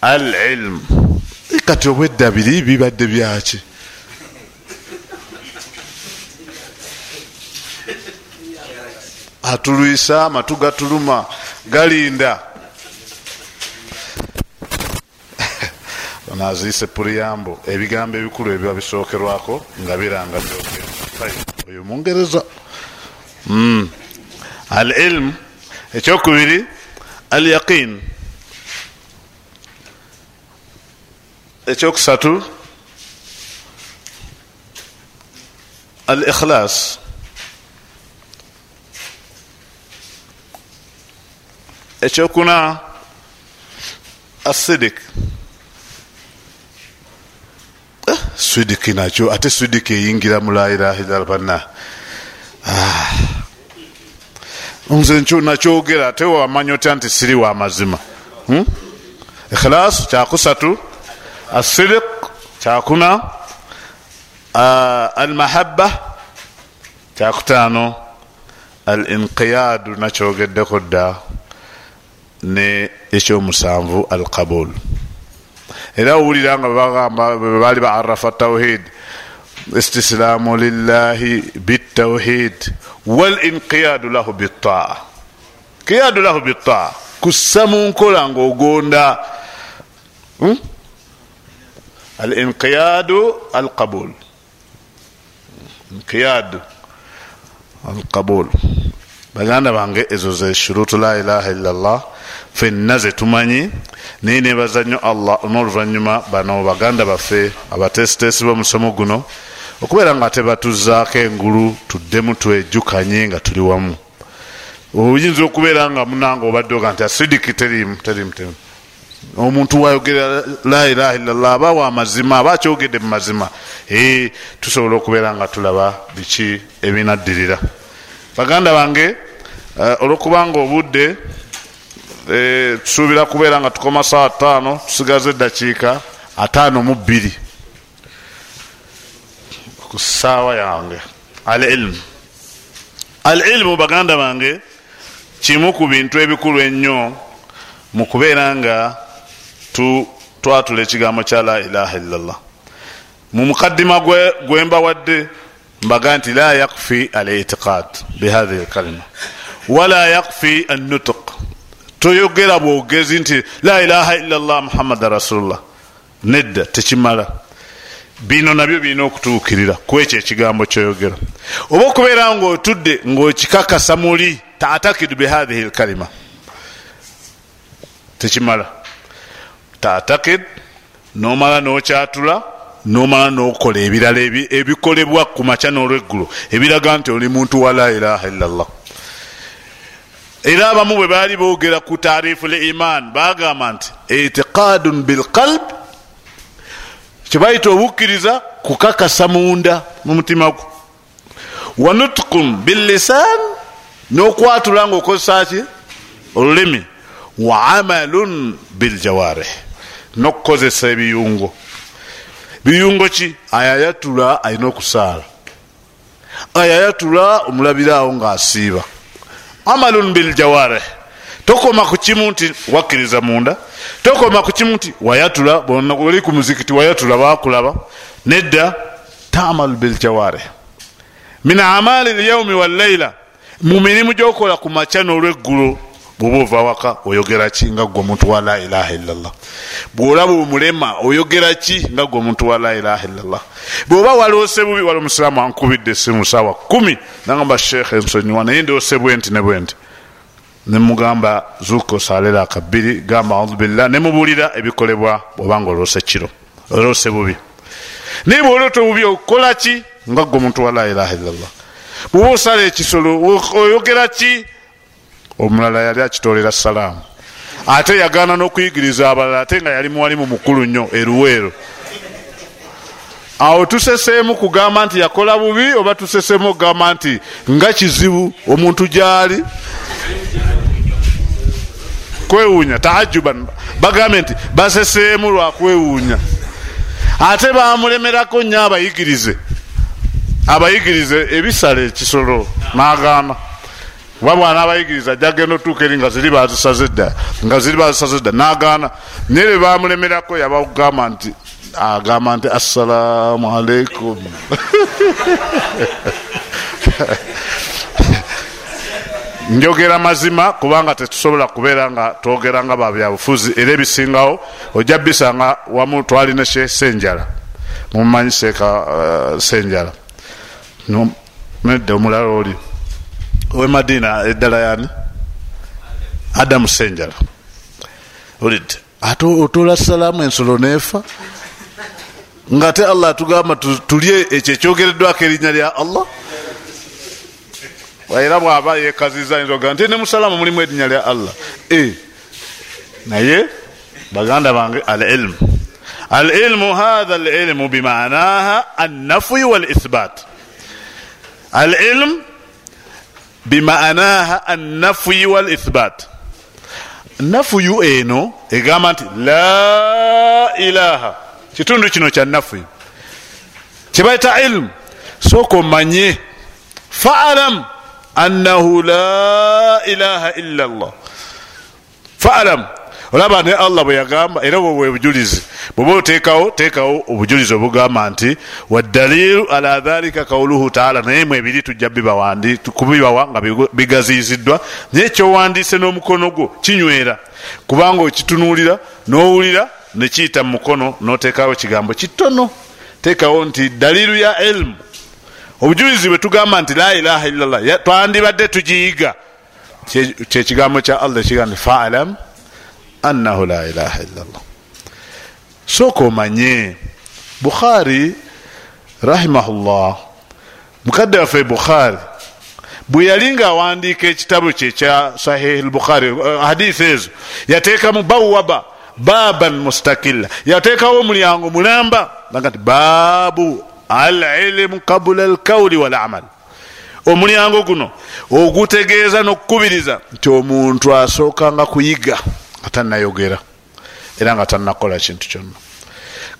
Speaker 1: al ilmu kati obwedda biri bibadde byaki? Atulwisa amatu gatuluma galinda. Naziise puriyambo ebigambo ebikulu ebiba bisookerwako nga biranga oyo mungereza al ilmu ekyokubiri al yaqin ekyokusatu al ikhlas ekyokuna asidik swidiki nakyo ate swidiki eyingira mu la ilaha illallah banna. Nze nakyogera ate wamanya otya nti siri wa mazima? Hmm? ikhilas kyakusatu asidik kyakuna almahabba kyakutaano al inqiyadu nakyogeddeko dda ne ekyomusanvu al qabul era owulira nga bebali baarafa tawhid istislaamu lillahi bitawhid walinqiyadu lahu bitaa qiyadu lahu bitaa kussa mu nkola ngaogonda hmm? Alinqiyadu alqabul inqiyadu alqabul baganda bange ezo ze shurutu la ilaha illallah fenna zetumanyi naye nebaza nnyo allah n'oluvanyuma bano baganda baffe abatesitesi bomusomo guno okubeera nga tebatuzaako engulu tuddemu twejjukanye nga tuli wamu oyinza okubeera nga munanga obadde oga nti asidiki terimu terimu terimu omuntu wayogera la ilaha illallah aba wamazima aba akyogedde mu mazima. Tusobola okubeera nga tulaba biki ebinaddirira. Baganda bange uh, olwokubanga obudde eh, tusuubira kubeera nga tukoma saa taano tusigaza eddakiika ataano mu bbiri. Ku saawa yange al ilmu al ilmu baganda bange kimu ku bintu ebikulu ennyo mu kubeera nga twatula ekigambo kya la ilaha illallah. Mu mukaddima gwembawadde mbaga nti la yakfi al itiqad bihahi lkalima wala yakfi annutuk toyogera bwogezi nti la ilaha illallah muhammada rasulullah. Nedda tekimala. Bino nabyo birina okutuukirira ku ekyo ekigambo kyoyogera. Oba okubeera ngaotudde ngaokikakasa muli tatakidu bihathihi lkalima tekimala tatakid nomala nokyatula nomala nokola ebirala ebikolebwa ku maca n'olweggulo ebiraga nti oli muntu wa la ilaha illallah. Era abamu bwe baali boogera ku tarifu l iman bagamba nti itiqadun bilqalb kyebayita obukkiriza kukakasa munda mu mutima gwo. Wa nutkun billisan n'okwatula nga okozesa ki? Olulimi. Wa amalun biljawarih n'okukozesa ebiyungo. Biyungo ki? Ayayatula alina okusaala. Ayayatula omulabiraawo ngaasiiba amalun biljawarih tokoma ku kimu nti wakkiriza munda. Tokoma ku kimu nti wayatula oli ku muzikiti wayatula bakulaba nedda tamalu biljawarih min amali lyaumi walleila mu mirimu gyokola ku maca n'olweggulo bwoba ova waka oyogera ki nga gwe omuntu wa la ilaha illallah? Bwolaba omulema oyogera ki nga gwe omuntu wa la ilaha illallah? Bwoba waloose bubi wali omusiraamu ankubidde esimu saawa kumi nagamba sheekh ensonyiwa naye ndoose bwenti ne bwenti nemugamba zuuka osalera akabbiri gamba audu billah nemubuulira ebikolebwa bwobanga oloose kiro oloose bubi naye bwoloota obubi okukola ki nga gwe omuntu wa la ilaha illallah? Bwoba osala ekisolo oyogera ki omulala yali akitolera salaamu. Ate yagaana n'okuyigiriza abalala ate nga yali muwalimu mukulu nnyo eruweero. Awo tuseseemu kugamba nti yakola bubi oba tuseseemu okugamba nti nga kizibu omuntu gyali? Kwewuunya taajuban bagambye nti baseseemu lwakwewuunya ate bamulemerako nnyo abayigirize. Abayigirize ebisala ekisolo n'agaana oba bwana abayigiriza ajja genda otuuka eri nga ziri bazisaze dda nga ziri bazisaze dda n'agaana. Naye bwe bamulemerako yabakugamba nti agamba nti assalamu aleikum njogera mazima kubanga tetusobola kubeera nga twogera nga babyabufuzi era ebisingawo ojja bisanga wamu twalina she senjala mumanyi seeka uh, senjala nedde omulala oli owe madina eddala yani adamu senjala olidde ate otola salaamu ensolo neefa nga ate allah atugamba tulye ekyo ekyogereddwako erinnya lya allah? Era bwaba yekaziza nzoga nti ne musalama mulimu erinnya lya allah. E naye baganda bange al ilmu al ilmu hatha al ilmu bimanaha annafuyi wal ithbat al ilm bimaanaha annafuyi wal ithbat nafuyu eno egamba nti la ilaha kitundu kino kya nafuyu kyebaita ilmu sooka omanye. Faalam annahu la ilaha illa llah faalam olaba ne allah bwe yagamba era bwe bwe bujulizi. Bweba oteekawo teekawo obujulizi obugamba nti waddalilu ala dhalika kauluhu taala naye mu ebiri tujja kubibawa nga bigaziyiziddwa. Naye kyowandiise n'omukono gwo kinywera. Kubanga okitunuulira n'owulira nekiyita mu mukono n'oteekawo kigambo kitono teekawo nti dalilu ya ilmu obujulizi bwe tugamba nti la ilaha illallah twandibadde tugiyiga. Kyekigambo kya allah ekiga nti faalam annahu la ilaha illallah. Sooka omanye bukhari rahimahullah mukadde waffe bukhari bwe yali nga awandiika ekitabu kye kya sahihi lbukhari uh, hadisi ezo. Yateekamu bawaba baban mustakilla yateekawo omulyango mulamba aga nti baabu alilimu qabula alkauli walamal. Omulyango guno ogutegeeza n'okukubiriza nti omuntu asookanga kuyiga nga tannayogera. Era nga tannakola kintu kyonna.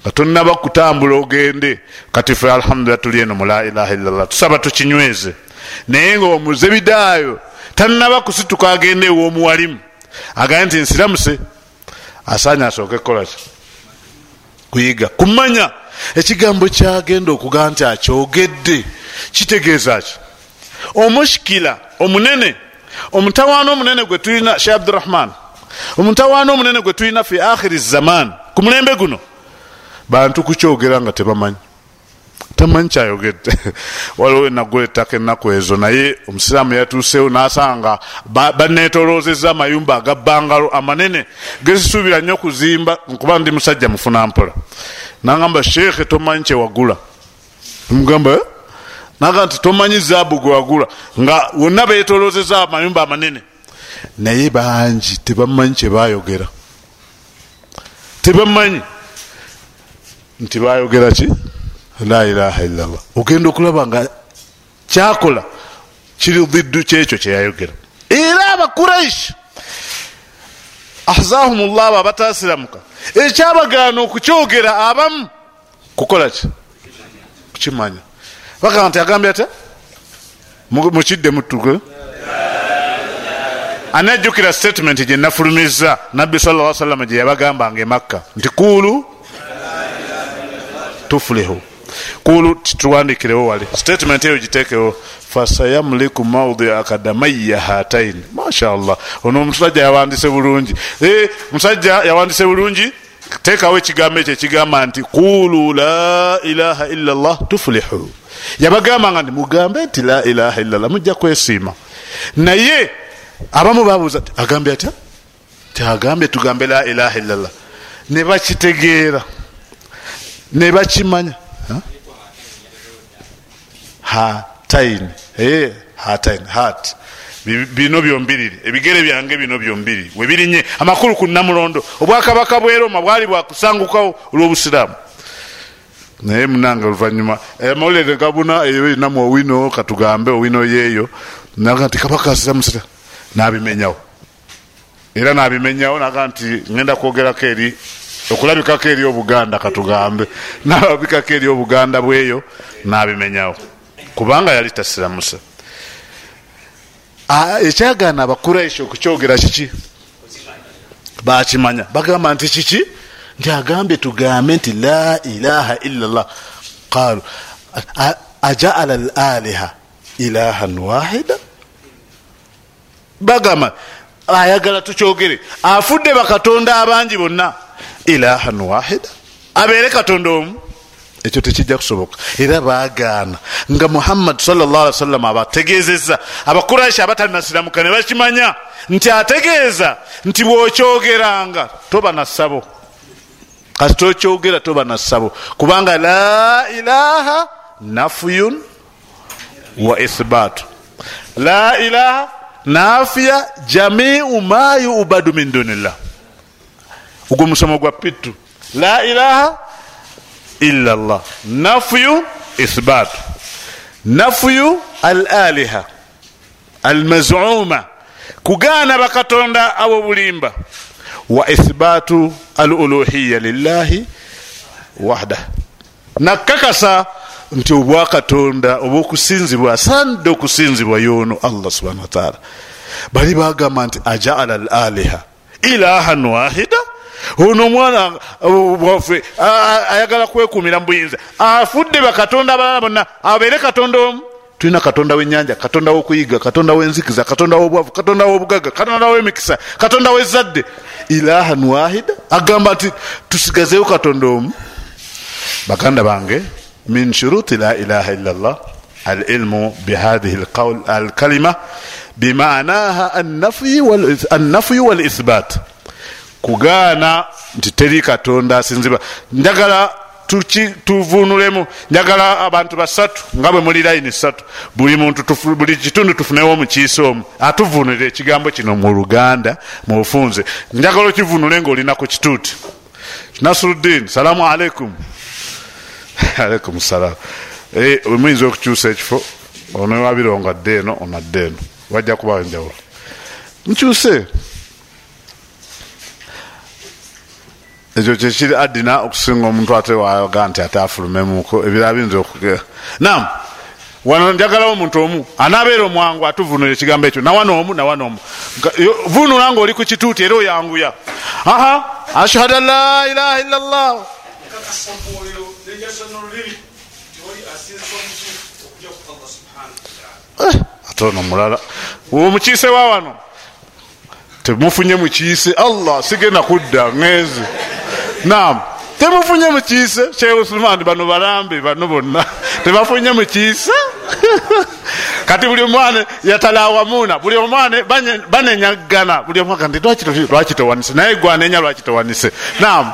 Speaker 1: Nga tonaba kutambula ogende kati fe alhamdulillah tuli eno mu la ilaha illallah tusaba tukinyweze. Naye nga omuzebidaayo tannaba kusituka agende ew'omuwalimu agaye nti nsiramuse asaanya asooke kukolaki kuyiga. Kumanya ekigambo kyagenda okugaa nti akyogedde kitegeeza ki? Omushikila omunene omutawaana omunene gwe tulina she abdurahman omutawaana omunene gwe tulina fi akhiri zaman ku mulembe guno bantu kukyogera nga tebamanyi. Tamanyi kyayogedde. Waliwo enagula ettaka ennaku ezo naye omusiraamu yatuusewo nasanga banetolozeza amayumba agabbangalo amanene gezisuubira nnyo okuzimba nkuba ndi musajja mufuna mpola. Nagamba sheekhe tomanyi kyewagula mugamba eh? naga nti tomanyi zaabu gwewagula nga wonna betolozeza amayumba amanene naye bangi tebamanyi kyebayogera tebamanyi. Nti bayogera ki? La ilaha illallah. Ogenda okulaba nga kyakola kiri diddu kyekyo kyeyayogera era abakuraishi ahzahum llah abo abatasiramuka. Ekyabagaana okukyogera abamu kukola ki? Kukimanya. Bagamba nti agambye ata mukidde mutuke anajjukira statement gyenafulumiza nabbi salla salama gye yabagambanga emakka nti kuulu tufulihu kulu tuwandikirewo wali. Statement eyo gitekewo fasayamuliku maudi akadamaiya hataini mashallah. Ono omusajja yawandise bulungi. E, musajja yawandise bulungi? Tekawo ekigambo ekyo ekigamba nti kulu la ilaha illa llah tufulihu. Yabagamba nga nti mugambe nti la ilaha illa llah mujja kwesiima. Naye abamu babuuza agambye atya? Tiagambye tugambe la ilaha illa llah ne bakitegeera. Ne bakimanya. Hataini. Hey, hataini. Hat. Bino byombiriri ebigere byange bino byombiriri webirinye amakulu ku namulondo. Obwakabaka bwe roma bwali bwakusangukawo olwobusiraamu. Naye munange oluvanyuma amawulire gabuna eyo erinamu owino katugambe owino yeeyo. Naga nti kabaka asiza musira nabimenyawo. Era nabimenyawo naga nti ngenda kwogerako eri okulabikako eri obuganda katugambe nalabikako eri obuganda bweyo nabimenyawo. Kubanga yali tasiramusa ekyagaana abakuraishi okukyogera kiki? Bakimanya. Bagamba nti kiki? Nti agambye tugambe nti la ilaha illa llah qalu ajaala al aliha ilahan wahida bagamba ayagala tukyogere. Afudde bakatonda abangi bonna ilahan wahida abeere katonda omu. Ekyo tekijja kusoboka. Era bagaana nga muhammad sawasalam abategezeza abakuraishi abatanasiramuka ne bakimanya nti ategeeza nti bwokyogeranga toba nasabo kati tokyogera toba nasabo kubanga la ilaha nafuyun wa ithbatu la ilaha nafiya jamiu ma yubadu min dunillah. Ogwo musomo gwa pitu. La ilaha illa llah nafyu ithbatu nafyu al aliha almazuma. Kugaana bakatonda abobulimba wa ithbatu aluluhiya lillahi wahda. Nakakasa nti obwakatonda obwokusinzibwa asanidde okusinzibwa yono allah subhana wataala bali bagamba nti ajaala al aliha ilahan wahida ono omwana waffe ayagala kwekumira mu buyinza afudde bakatonda abalala bonna abeere katonda omu. Tulina katonda wenyanja katonda wokuyiga katonda wenzikiza katonda wobwavu katonda wobugaga katonda wemikisa katonda wezadde ilahan wahida agamba nti tusigazeyo katonda omu. Baganda bange min shuruti la ilaha illa llah alilmu bihadihi alkalima bimanaha annafyu walithbat kugaana nti teri katonda asinzibwa njagala tuvunulemu njagala abantu basatu nga bwe muli layini satu buli muntu buli kitundu tufunewo omukiisa omu atuvunulira ekigambo kino mu luganda mu bufunze njagala okivunule nga olina ku kituuti. Nasuruddin salamu aleikum aleikum salam muyinza okukyusa ekifo? Ono wabirongo adde eno ono adde eno. Wajja kubawo enjawulo nkyuse. Ekyo kyekiri adina okusinga omuntu ate waga nti ate afulumemuko ebirala biyinza okugera nam wano njagalawo omuntu omu anaabeera omwangu atuvunula ekigambo ekyo. Nawana omu nawana omu vunula nga oli ku kituuti era oyanguya. Aha. Ashhadu an la ilaha illa llah eh, ate ono mulala omukiise wa wano? Temufunye mukiise allah sigenda kudda ŋezi nam temufunye mukiise sheikh sulman bano balambe bano bonna. Tebafunye mukiise kati buli omwana yatalawamuna buli omwana banenyagana buli omwana lwaki towanise? Naye gwanenya lwaki towanise? Nam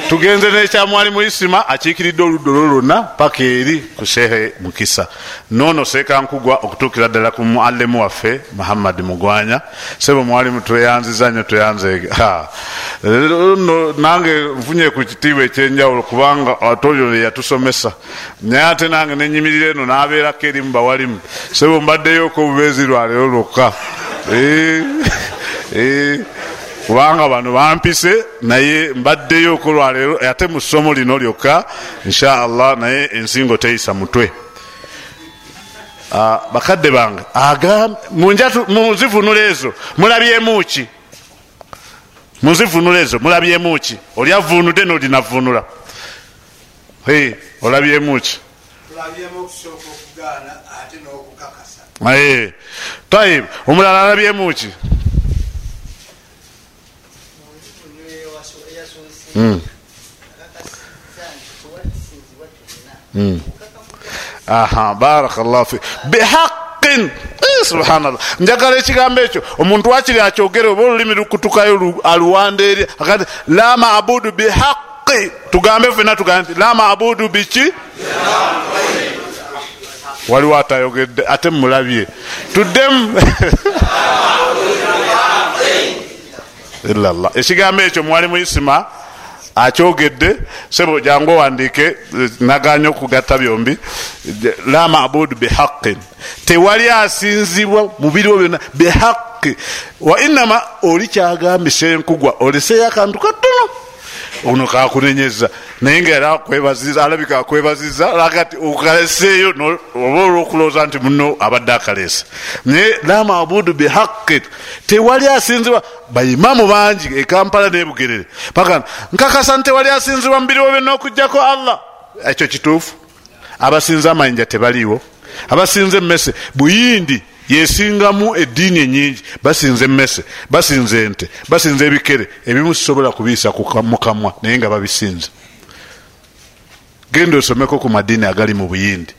Speaker 1: tugenze nekyamwali muisima akiikiridde oludda olwo lwonna paka eri ku shehe mukisa. Nono sekankugwa okutuukira ddala ku muallimu waffe muhammad mugwanya. Sebo mwalimu tweyanziza nyo tweyanzeega no nange nfunye ku kitiibwa ekyenjawulo kubanga ate oyo yatusomesa. Naye ate nange nenyimirira eno nabeerako eri mu bawalimu. Sebo mbaddeyoko obubeezi lwaleero lwokka kubanga bano bampise naye mbaddeyo okolwaleero ate mu ssomo lino lyokka inshaallah naye ensingo teyisa mutwe. Bakadde bange munzivunula ezo mulabyemuki munzivunula ezo mulabyemuki oli avunudde nolinavunula olabyemuki omulala alabyemuki Hmm. Hmm. Aha barakallahu fi bihaqin eh, subhanallah. Njagala ekigambo ekyo omuntu wakiri akyogere oba olulimi lukutukayo aluwanda eri akati la mabudu bihaqi tugambe fena tugambe nti la mabudu biki? Waliwo atayogedde ate mulabye tuddemu ekigambo ekyo mwali muisima akyogedde sebo jangu owandike naganya okugatta byombi. La mabudu bihaqin tewali asinzibwa mubiriwo byonna bihaqi wa inama oli kyagambisa enkugwa oleseyo akantu katono ono kakunenyeza naye nga era alabika akwebaziza lagati okaleseeyo oba olwokulooza nti muno abadde akalesa naye la mabudu bihaqi tewali asinzibwa baimamu bangi ekampala nebugerere paka nkakasa nti tewali asinzibwa mubiriwo byonna okugjako allah. Ekyo kituufu. Abasinza amayinja tebaliiwo. Abasinza emmese buyindi yesingamu eddiini enyingi. Basinza emmese basinza ente basinza ebikere. Ebimu sisobola kubiisa mukamwa naye nga babisinza genda osomeko ku madiini agali mu buyindi.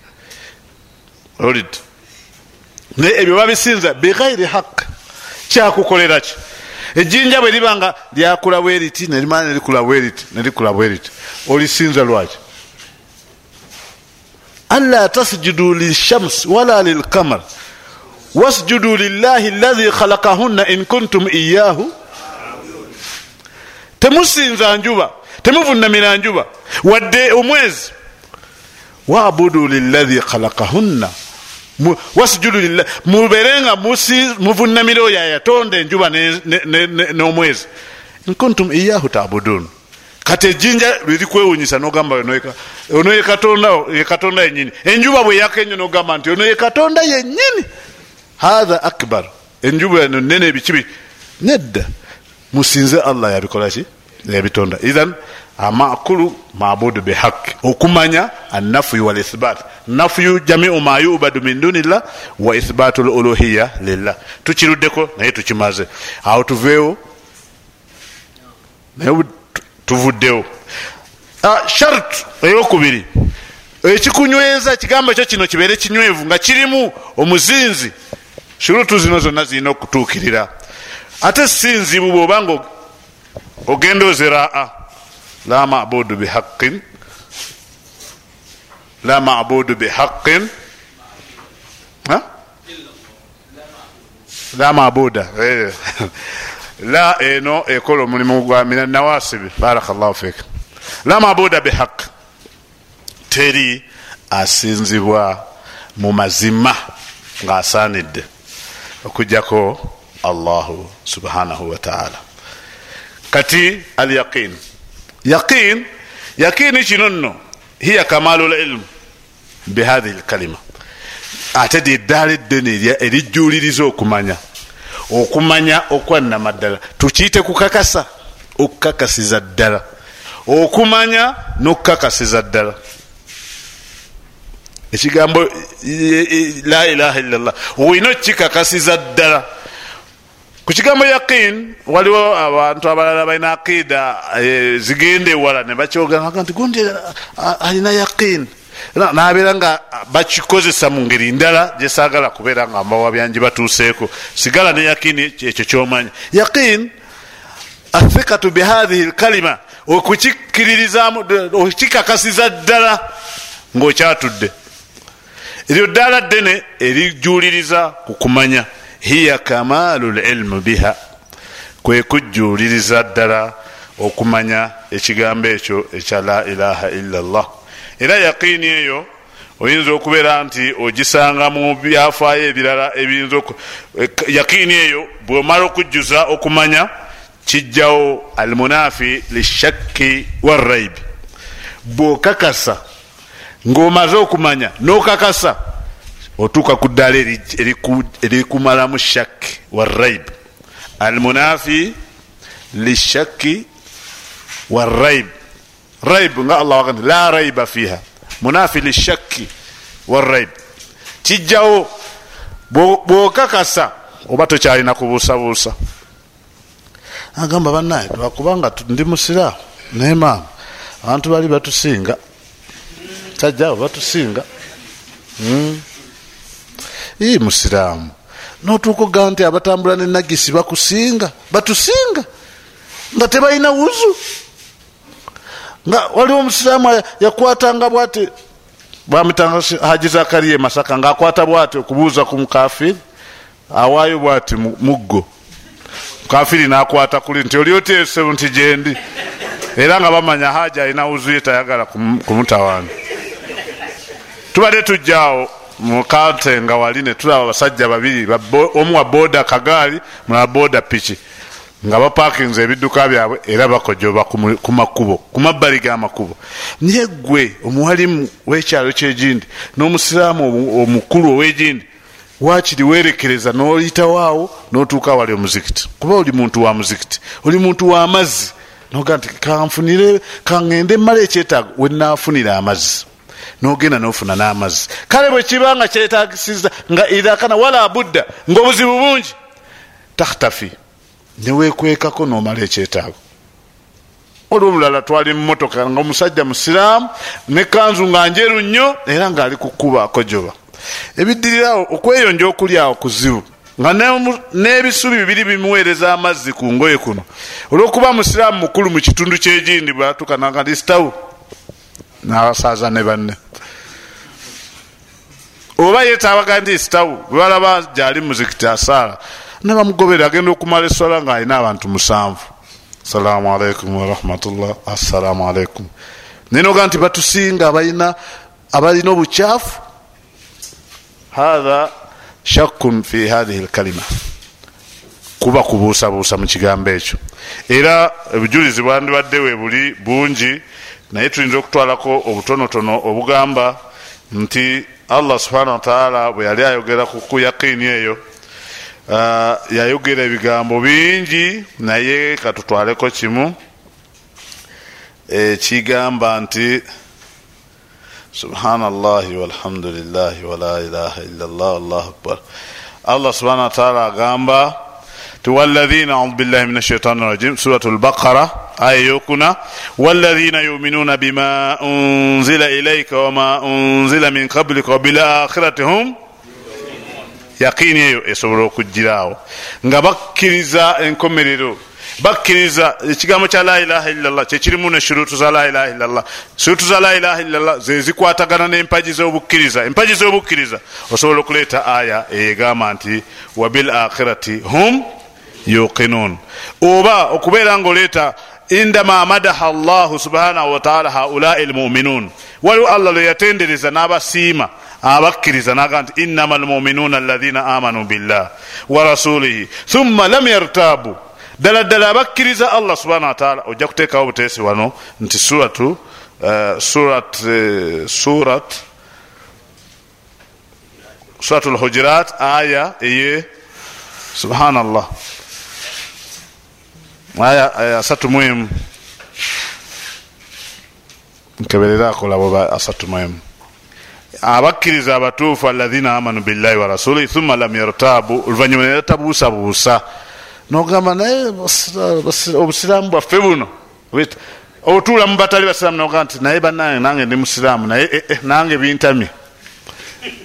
Speaker 1: Naye ebyo babisinza bighairi haq kyakukolera ki? Ejjinja bwe liba nga lyakula bweriti nelimala nelikula bweriti nelikula bweriti. Olisinza lwaki? Anla tasjudu lishams wala lilkamar wasjudu lillahi lahi khalakahunna in kuntum iyahu temusinza njuba temuvunamira njuba. Wadde omwezi. Wabudu lilahi khalakahunna wasjudu lillah muberenga muvunamira oyo ayatonda enjuba n'omwezi. Nkuntum iyahu tabudun. Kati ejjinja lirikwewunyisa nogamba ono ye katonda yenyini enjuba bwe yaka enyo nogamba nti ono ye katonda yenyini hatha akbar enjuba eno nene ebikibi nedda musinze allah yabikolaki yabitonda ithan amakulu mabudu bihaqi okumanya anafuyu walithbat nafuyu jamiu ma yubadu min dunillah wa ithbatu luluhiya lillah tukiruddeko naye tukimaze awo tuveewo naye tuvuddewo shart eyokubiri ekikunyweza ekigambo kyo kino kibeere kinywevu nga kirimu omuzinzi shurutu zino zonna zirina okutuukirira. Ate sinzibu bwobanga ogenda oziraa la mabudu bihaqin la mabudu bihaqin la mabuda la eno ekola omulimu gwa mina nawasibi barakallahu fik. La mabuda bihaq teri asinzibwa mu mazima ngaasaanidde okujjako allahu subhanahu wataala kati al yaqin yaqin yaqini kino nno hiya kamalu lilmu bihathihi lkalima ate lyeddaala eddene erijjuliriza okumanya. Okumanya okwanama ddala tukiyite kukakasa okukakasiza ddala. Okumanya nokukakasiza ddala ekigambo la ilaha illallah. Olina okikakasiza ddala. Ku kigambo yaqin waliwo abantu abalala balina aqida zigenda ewala nebakyogera nti gundi alina yaqin nabeera nga bakikozesa mu ngeri ndala gyesagala kubeera nga mbawa byanji batuuseeko. Sigala ne yakini ekyo kyomanya yaqin athikatu bihathihi lkalima okukikiririzamu okikakasiza ddala ngaokyatudde eryo ddala ddene erijuliriza ku kumanya hiya kamalu lilmu biha. Kwe kujuliriza ddala okumanya ekigambo ekyo ekya la ilaha illa llah era yaqiini eyo oyinza okubeera nti ogisanga mu byafaayo ebirala ebiyinza yaqiini eyo bwomala okujjuza okumanya kijjawo almunafi lishakki waraibi bwokakasa ng'omaze okumanya n'okakasa otuuka ku ddaala erikumalamu shakki waraibi almunafi lishakki waraibi raib. Nga allah waga nti la raiba fiha. Munafi lishakki waraib kijjawo bwokakasa oba tokyalina kubuusabuusa. Agamba banaye lwakubanga ndi musiraamu naye maama abantu bali batusinga kyajjaawo batusinga ii musiraamu. Notuuka ogaa nti abatambula nenagisi bakusinga batusinga nga tebalina wuzu. Nga waliwo omusiraamu yakwatanga bwati bamutanga haji zakariya masaka ngaakwata bwati okubuuza ku mukafiri awaayo bwati muggo. Mukafiri nakwata kuli nti oli oteese nti gyendi era nga bamanya haji alina wuzuye tayagala kumutawani tubadde tujjaawo mukante nga wali netulaba abasajja babiri omu wa boda kagaali mulala boda piki. Nga bapakinze ebidduka byabwe era bakojoba ku makubo ku mabbali g'amakubo naye gwe omuwalimu w'ekyalo kyegindi n'omusiraamu omukulu ow'egindi wakiri werekereza n'oyitawaawo n'otuuka wali omuzikiti? Kuba oli muntu wa muzikiti oli muntu w'amazzi noga nti kanfunire kaŋŋende mmala ekyetaago wenaafunira amazzi nogenda nofuna n'amazzi. Kale bwe kiba nga kyetagisiza nga idakana wala budda ngaobuzibu bungi takhtafi newekwekako nomala ekyetaago. Oli omulala twali mumotoka nga omusajja musiraamu nekanzu nga njeru nnyo era ngaali kukuba akojoba. Ebiddirirawo okweyonja okulyawo kuzibu nga n'ebisubi bibiri bimuweereza amazzi ku ngoye kuno. Olwokuba musiraamu mukulu mu kitundu kyegindi batukananga ndi nawasaaza ne banne. Oba yetabaga ndi sitawu bwebalaba gyali muzikiti asaala nebamugobera agenda okumala eswala nga alina abantu musanvu. Assalamu alaikum warahmatullah assalamu alaikum nenoga nti batusinga abalina abalina obukyafu. Hatha shakkun fi hathihi lkalima kuba kubuusabuusa mu kigambo ekyo. Era obujulizi bwandibadde we buli bungi naye tuyinza okutwalako obutonotono obugamba nti allah subhanahu wataala bwe yali ayogera ku yaqiini eyo uh, yayogera ebigambo bingi naye katutwaleko kimu ekigamba nti subhanallahi walhamdulillahi wala ilaha illallah allahu akbar. Allah subhanahu wataala agamba ti walahina audu billahi min ashaitan rajim surat lbaqara aya yokuna walahina yuminuna bima unzila ilaika wama unzila min qablika wabilakhirati hum yaqini eyo esobola okugiraawo nga bakkiriza enkomerero. bakkiriza ekigambo kya la ilaha illallah kyekirimu ne shurutu za la ilaha illallah. shurutu za la ilaha illallah zezikwatagana nempaji zobukkiriza. empaji zobukkiriza osobola okuleeta aya eyegamba nti wabil akhirati hum yuqinun. Oba okubeera nga oleeta indama madaha llahu subhanahu wataala haulai lmuminun waliwo allah lwe yatendereza n'abasiima abakkiriza naga nti innama lmuminuna alladhina amanu billah wa rasulihi thumma lam yartabu ddala ddala abakkiriza allah subhana wataala ojja kuteekawo buteesi wano nti suratu uh, surat uh, surat surat lhujurat aya eye subhanallah aya asatu muemu nkebererako labo asatu muemu abakkiriza abatuufu alaina amanu billahi wa rasulihi thumma lam yartabu oluvanyuma neratabuusabuusa nogamba naye obusiraamu bwaffe buno otuula mu batali basiraamu noga nti naye banange nange ndi musiraamu naye eh, eh, nange bintamye.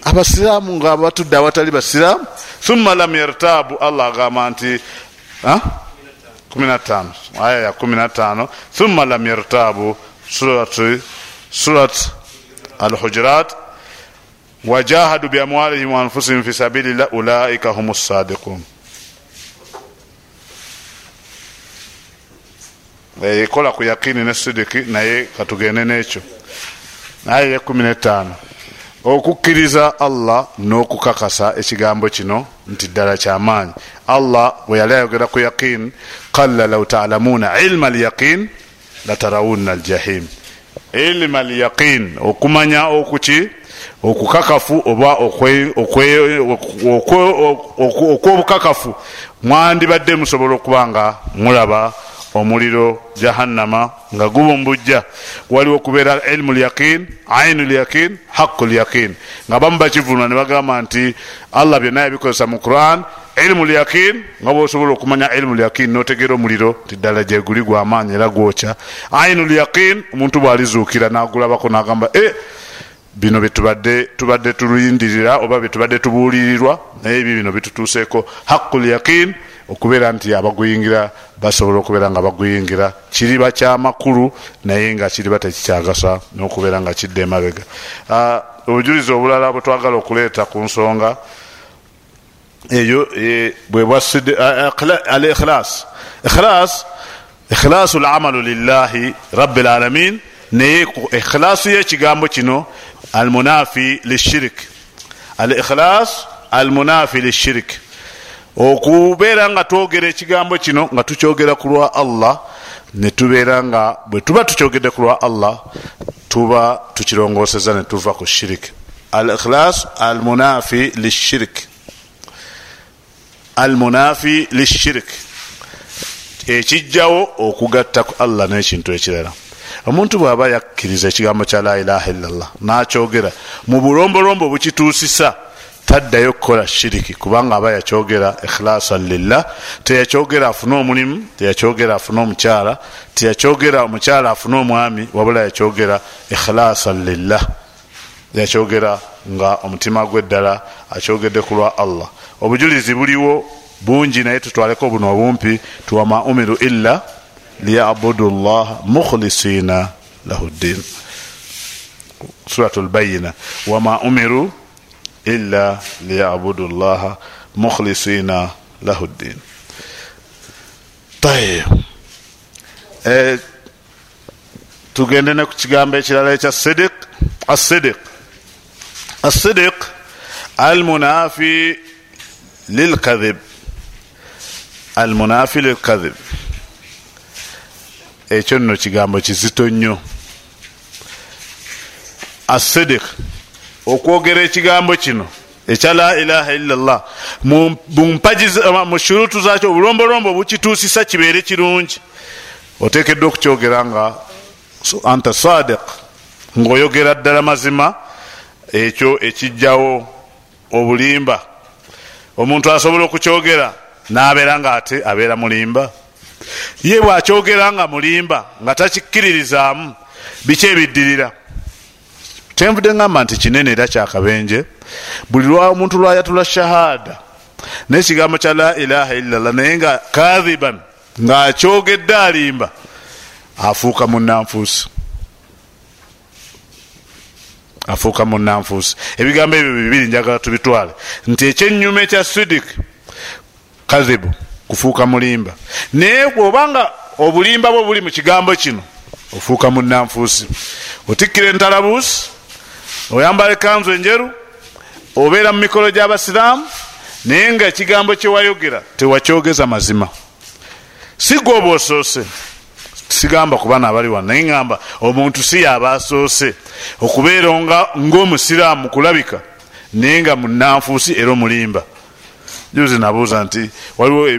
Speaker 1: Abasiraamu nga batudde awatali basiraamu thumma lam yartabu allah agamba nti 15 aya ya 15 thumma lam yartabu surat alhujurat wajahadu biamwalihim waanfusihim fi sabilillah ulaika hum sadiqun. Ekola ku yakini ne sidiki naye katugende nekyo naye ekumi netaano okukkiriza allah n'okukakasa ekigambo kino nti ddala kyamaanyi allah bwe yali ayogera ku yaqin qalla law talamuna ilma lyaqin latarawunna aljahim ilma lyaqin okumanya okuki okukakafu oba okwobukakafu mwandibadde musobola okuba nga mulaba omuliro jahannama nga gubumbujja waliwo okubeera ilmu lyaqin ainu lyaqin haqu lyaqin nga bamu bakivunwa ne bagamba nti allah byonna yabikozesa mu quran ilmu lyaqin nga bwosobola okumanya ilmu lyaqin notegeera omuliro ti ddala gyeguli gwamaanyi era gwokya. Ainu lyaqin omuntu bwalizuukira nagulabako nagamba e bino byetubadde tubadde tulindirira oba byetubadde tubuulirirwa naye ebyo bino bitutuuseeko haqu lyaqin okubeera nti abaguyingira basobola okubeera nga baguyingira. Kiriba kyamakulu naye nga kiriba tekikyagasa nokubeera nga kidda emabega. Ah, obujulizi obulala bwetwagala okuleeta ku nsonga eyo e, bwebwasidde al ikhilas ikhilas ikhilasu lamalu lillahi rabi lalamin naye ikhilasu yekigambo kino almunafi lishirik al ikhilas almunafi lishirik okubeera nga twogera ekigambo kino nga tukyogera ku lwa allah netubeera nga bwe tuba tukyogedde ku lwa allah tuba tukirongoseza netuva ku shirik al ikhlas almunafi lishirik almunafi lishirik ekijjawo okugatta ku allah n'ekintu ekirala. Omuntu bw'aba yakkiriza ekigambo kya la ilaha illallah nakyogera mu bulombolombo bukituusisa taddayo kukola shiriki kubanga aba yakyogera ikhilasan lillah. Teyakyogera afune omulimu teyakyogera afune omukyala teyakyogera omukyala afune omwami wabula yakyogera ikhilasan lillah. Yakyogera nga omutima gwe ddala akyogedde ku lwa allah. Obujulizi buliwo bungi naye tutwaleko buno obumpi tuwama umiru illa liyabudu llaha mukhlisina lahu ddin. Surat lbayina wama umiru illa liyabudu llaha mukhlisina lahu ddin tayib eh, tugende ne ku kigambo ekirala ekya sidik asidik asidik almunafi lilkadhib. Almunafi lilkadhib. Ekyo nno kigambo kizito nnyo. Asidik okwogera ekigambo kino ekya la ilaha illallah. Mu shurutu zakyo obulombolombo bukituusisa kibeere kirungi. Otekeddwa okukyogera nga anta sadiq ngaoyogera ddala mazima ekyo ekijjawo obulimba. Omuntu asobola okukyogera nabeera nga ate abeera mulimba. Ye bwakyogera nga mulimba nga takikkiririzaamu biki ebiddirira kyenvudde ngamba nti kinene era kyakabenje buli lwa omuntu lwayatula shahada nekigambo kya la ilaha illallah naye nga kathiban ngaakyogedde alimba afuuka munanfuusi afuuka munanfuusi ebigambo ebyo bibiri njagala tubitwale. Nti ekyenyuma ekya sidik kathibu kufuuka mulimba. Naye bwobanga obulimba bwe buli mu kigambo kino ofuuka munanfuusi otikkira entalabuusi oyambala ekanzu enjeru obeera mu mikolo gy'abasiraamu naye nga ekigambo kyewayogera tewakyogeza mazima. Si gwe oba osoose sigamba ku baana abali wano naye ŋamba omuntu si yaba asoose. Okubeera ngaomusiraamu kulabika naye nga munanfuusi era omulimba. Juzi nabuuza nti waliwo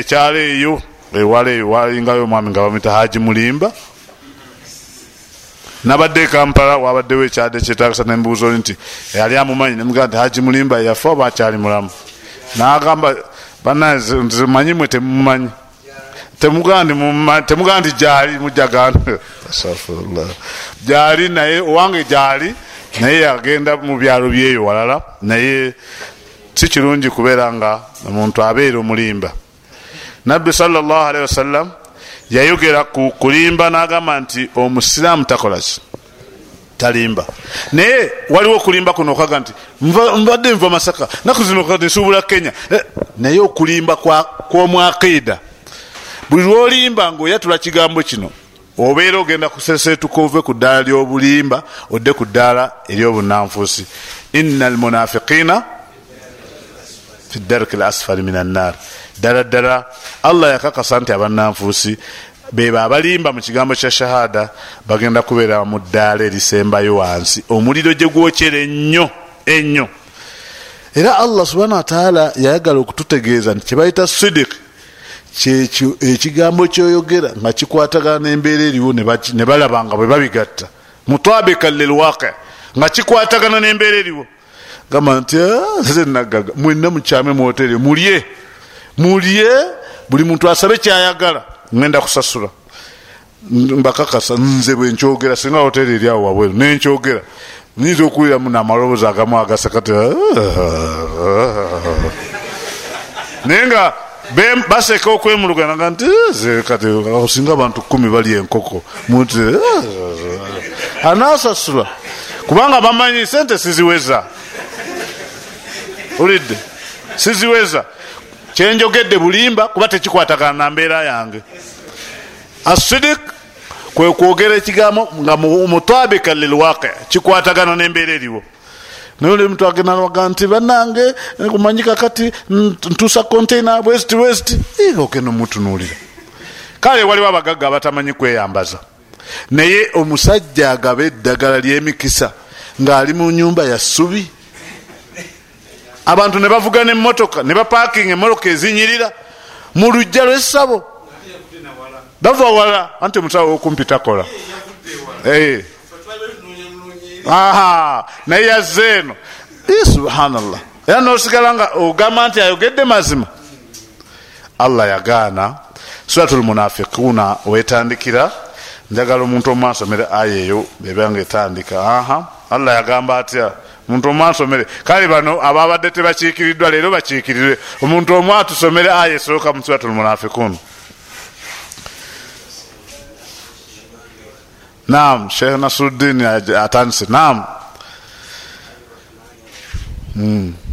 Speaker 1: ekyalo eyo ewala eyo walingayo omwami nga bamwita haji mulimba nabadde ekampala wabaddewo ekyade kyetagisa nembuuza oli nti yali amumanyi nemugaa nti haji mulimba yafe oba akyali mulamu? Nagamba banamanyi mwe temumanyi. Temugaa nti gyali mujagana gyali naye owange gyali naye yagenda mu byalo byeyo walala. Naye si kirungi kubeera nga omuntu abeera omulimba. Nabbi salllahalihi wasallam yayogera ku kulimba n'agamba nti omusiraamu takolaki talimba. Naye waliwo okulimba kuno okaga nti mbadde nva masaka naku zino nsuubula kenya. Eh, naye okulimba kwomwakiida buli lwolimba ngaoyatula kigambo kino obeera ogenda kusesetuka ove ku ddaala ly'obulimba odde ku ddaala ery'obunanfuusi ina almunafiqina fi darki lasfali min annar ddala ddala allah yakakasa nti abannanfuusi beba abalimba mu kigambo kya shahada bagenda kubeera mu ddaala erisembayo wansi. Omuliro gye gwokyera ennyo ennyo. Era allah subhana wataala yayagala okututegeeza nti kyebayita sidiki kyekyo ekigambo kyoyogera nga kikwatagana nembeera eriwo ne balaba nga bwe babigatta. Mutabika lilwaqi nga kikwatagana nembeera eriwo. Gamba nti ah, zenagaga mwenna mukyame muhotere mulye mulye buli muntu asabe kyayagala ngenda kusasula. Mbakakasa nze bwenkyogera singa hotere eri awo wabweru nenkyogera nyinza okuwuliramu namaloboozi agamu agasakati ah, ah, naye nga baseka okwemuluganaga nti eh, kati osinga abantu kumi bali enkoko muti eh, anasasula kubanga bamanyi sente siziweza. Olidde. Siziweza kyenjogedde bulimba kuba tekikwatagana na mbeera yange. Asidik kwe kwogera ekigambo nga mutabika lilwaqi kikwatagana nembeera eriwo. Naye oli muntu agenda naga nti banange kumanyika kati ntuusa containa west west. Ogenda omutunuulira kale waliwo abagagga abatamanyi kweyambaza. Naye omusajja agaba eddagala lyemikisa ng'ali mu nyumba ya ssubi abantu ne bavuga nemotoka ne bapakinga emotoka ezinyirira mu lujja lwessabo bava wala anti omusawo wokumpi takola. Naye yazze eno. Subhanallah. Era nosigala nga ogamba nti ayogedde mazima. Allah yagaana. Suratul munafiquna wetandikira. Njagala omuntu omu asomere aya eyo bebanga etandika. Aha allah yagamba atya omuntu omu ansomere kale bano ababadde tebakiikiriddwa leero bakiikirirwe omuntu omu atusomere aya esooka mu surat lmunafikun naam sheikh nasruddin atandise. Naam. Mm.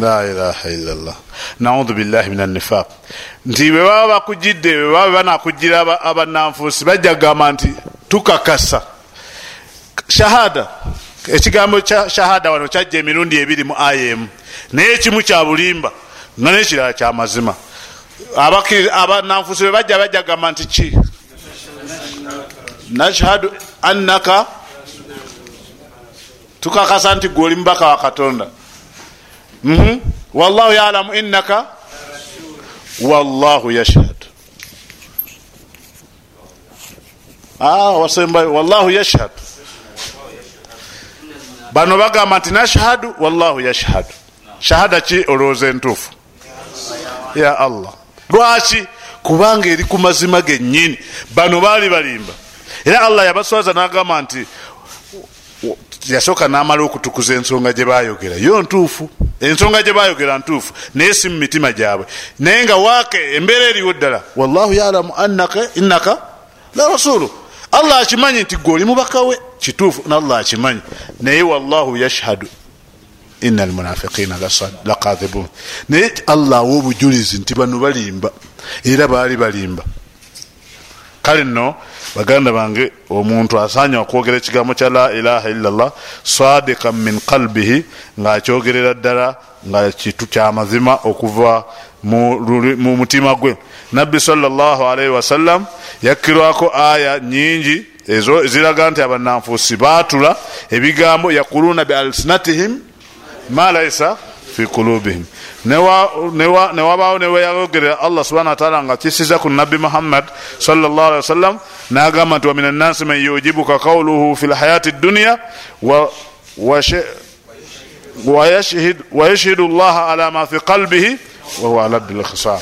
Speaker 1: La ilaha illallah. Naudu billahi min anifaq nti bwe baba bakugidde bwe baba banakugira abananfuusi bajja kugamba nti tukakasa. Shahada. Ekigambo kya shahada wano kyajja emirundi ebiri mu aya emu naye ekimu kya bulimba nga nekirala kya mazima. Abananfuusi bwe bajja bajja kugamba nti ki? Nashhadu annaka tukakasa nti gwe oli mubaka wa katonda. Wallahu yalamu innaka wallahu yashhad. Ah, wasembayo wallahu yashhad. Bano bagamba nti nashhadu wallahu yashhadu shahada ki? Olowooza entuufu. Ya allah. Lwaki? Kubanga eri ku mazima gennyini bano baali balimba. Era allah yabaswaza nagamba nti yasooka namala okutukuza ensonga gye bayogera yo ntuufu. Ensonga gye bayogera ntuufu. Naye si mu mitima gyabwe. Naye nga waake embeera eriwo ddala. Wallahu yalamu innaka la rasulu allah akimanyi nti gwe oli mubakawe kituufu nallah akimanyi. Naye wallahu yashhadu. Ina almunafiqina lakadhibun naye allah awa obujulizi nti bano balimba era baali balimba kale nno baganda bange omuntu asanye okwogera ekigambo kya la ilaha illallah sadikan min qalbihi ngaakyogerera ddala nga kitu kyamazima okuva mu mutima gwe. Nabbi salllahalaihi wasallam yakkirwako aya nyingi ezo ziraga nti abananfuusi batula ebigambo yakuluna bi alsinatihim ma laisa fi kulubihim newabaawo neweyayogerera allah subhana wataala nga kisiza ku nabbi muhammad sallllah alihi wasallam nagamba nti wamin annasi man yujibuka kauluhu fi lhayati dduniya wayashhidu llaha ala ma fi qalbihi wahuwa aladdu lkhisam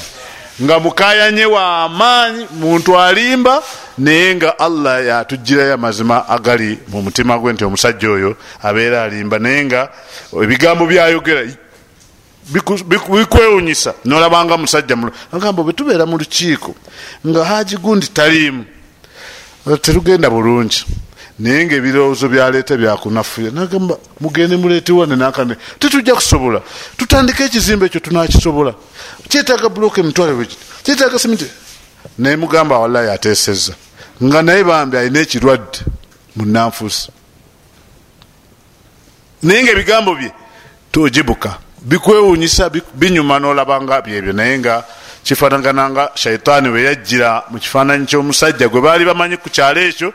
Speaker 1: nga mukayanye wamaanyi muntu alimba naye nga allah yatugirayo amazima agali mu mutima gwe nti omusajja oyo abeera alimba naye nga ebigambo byayogera bikwewunyisa. Nolabanga musajja agamba bwetubeera mu lukiiko nga haji gundi taliimu terugenda bulungi. Naye nga ebirowoozo byaleeta byakunafuya. Nagamba mugende muleetewane nakane. Tetujja kusobola. Tutandike ekizimbe ekyo tunakisobola kyetaaga buloka emitwale bwekiti kyetaaga simiti naye mugamba wallahi ateesezza. Nga naye bambi alina ekirwadde munanfuusi naye nga ebigambo bye tojibuka bikwewunyisa binyuma nolabanga byebyo. Naye nga kifanagananga shaitaani bwe yajjira mu kifaananyi ky'omusajja gwe baali bamanyi ku kyalo ekyo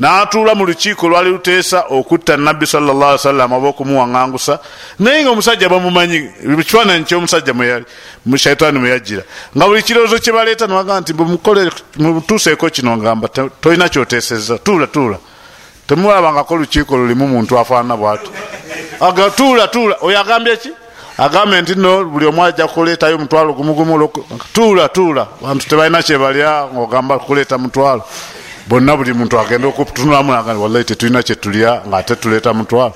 Speaker 1: n'atuula mu lukiiko lwali luteesa okutta nabbi sallallahu wasallam oba okumuwaŋŋangusa naye nga omusajja bamumanyi mu kifaananyi ky'omusajja mu shaitaani mwe yajjira. Nga buli kirowoozo kye baleeta nibagaa nti mutuuseeko kino ngamba tolina kyoteesezza tuula tuula. Temulabangako lukiiko lulimu muntu afaanana bwatu aga tuula tuula. Oyo agambye ki agambe nti no buli omu ajja kuleetayo mutwalo gumugumu tuula tuula. Bantu tebalina kyebalya ngaogamba kuleeta mutwalo. Bonna buli muntu agenda okutunulamu wallahi tetulina kyetulya ngaate tuleeta mutwalo.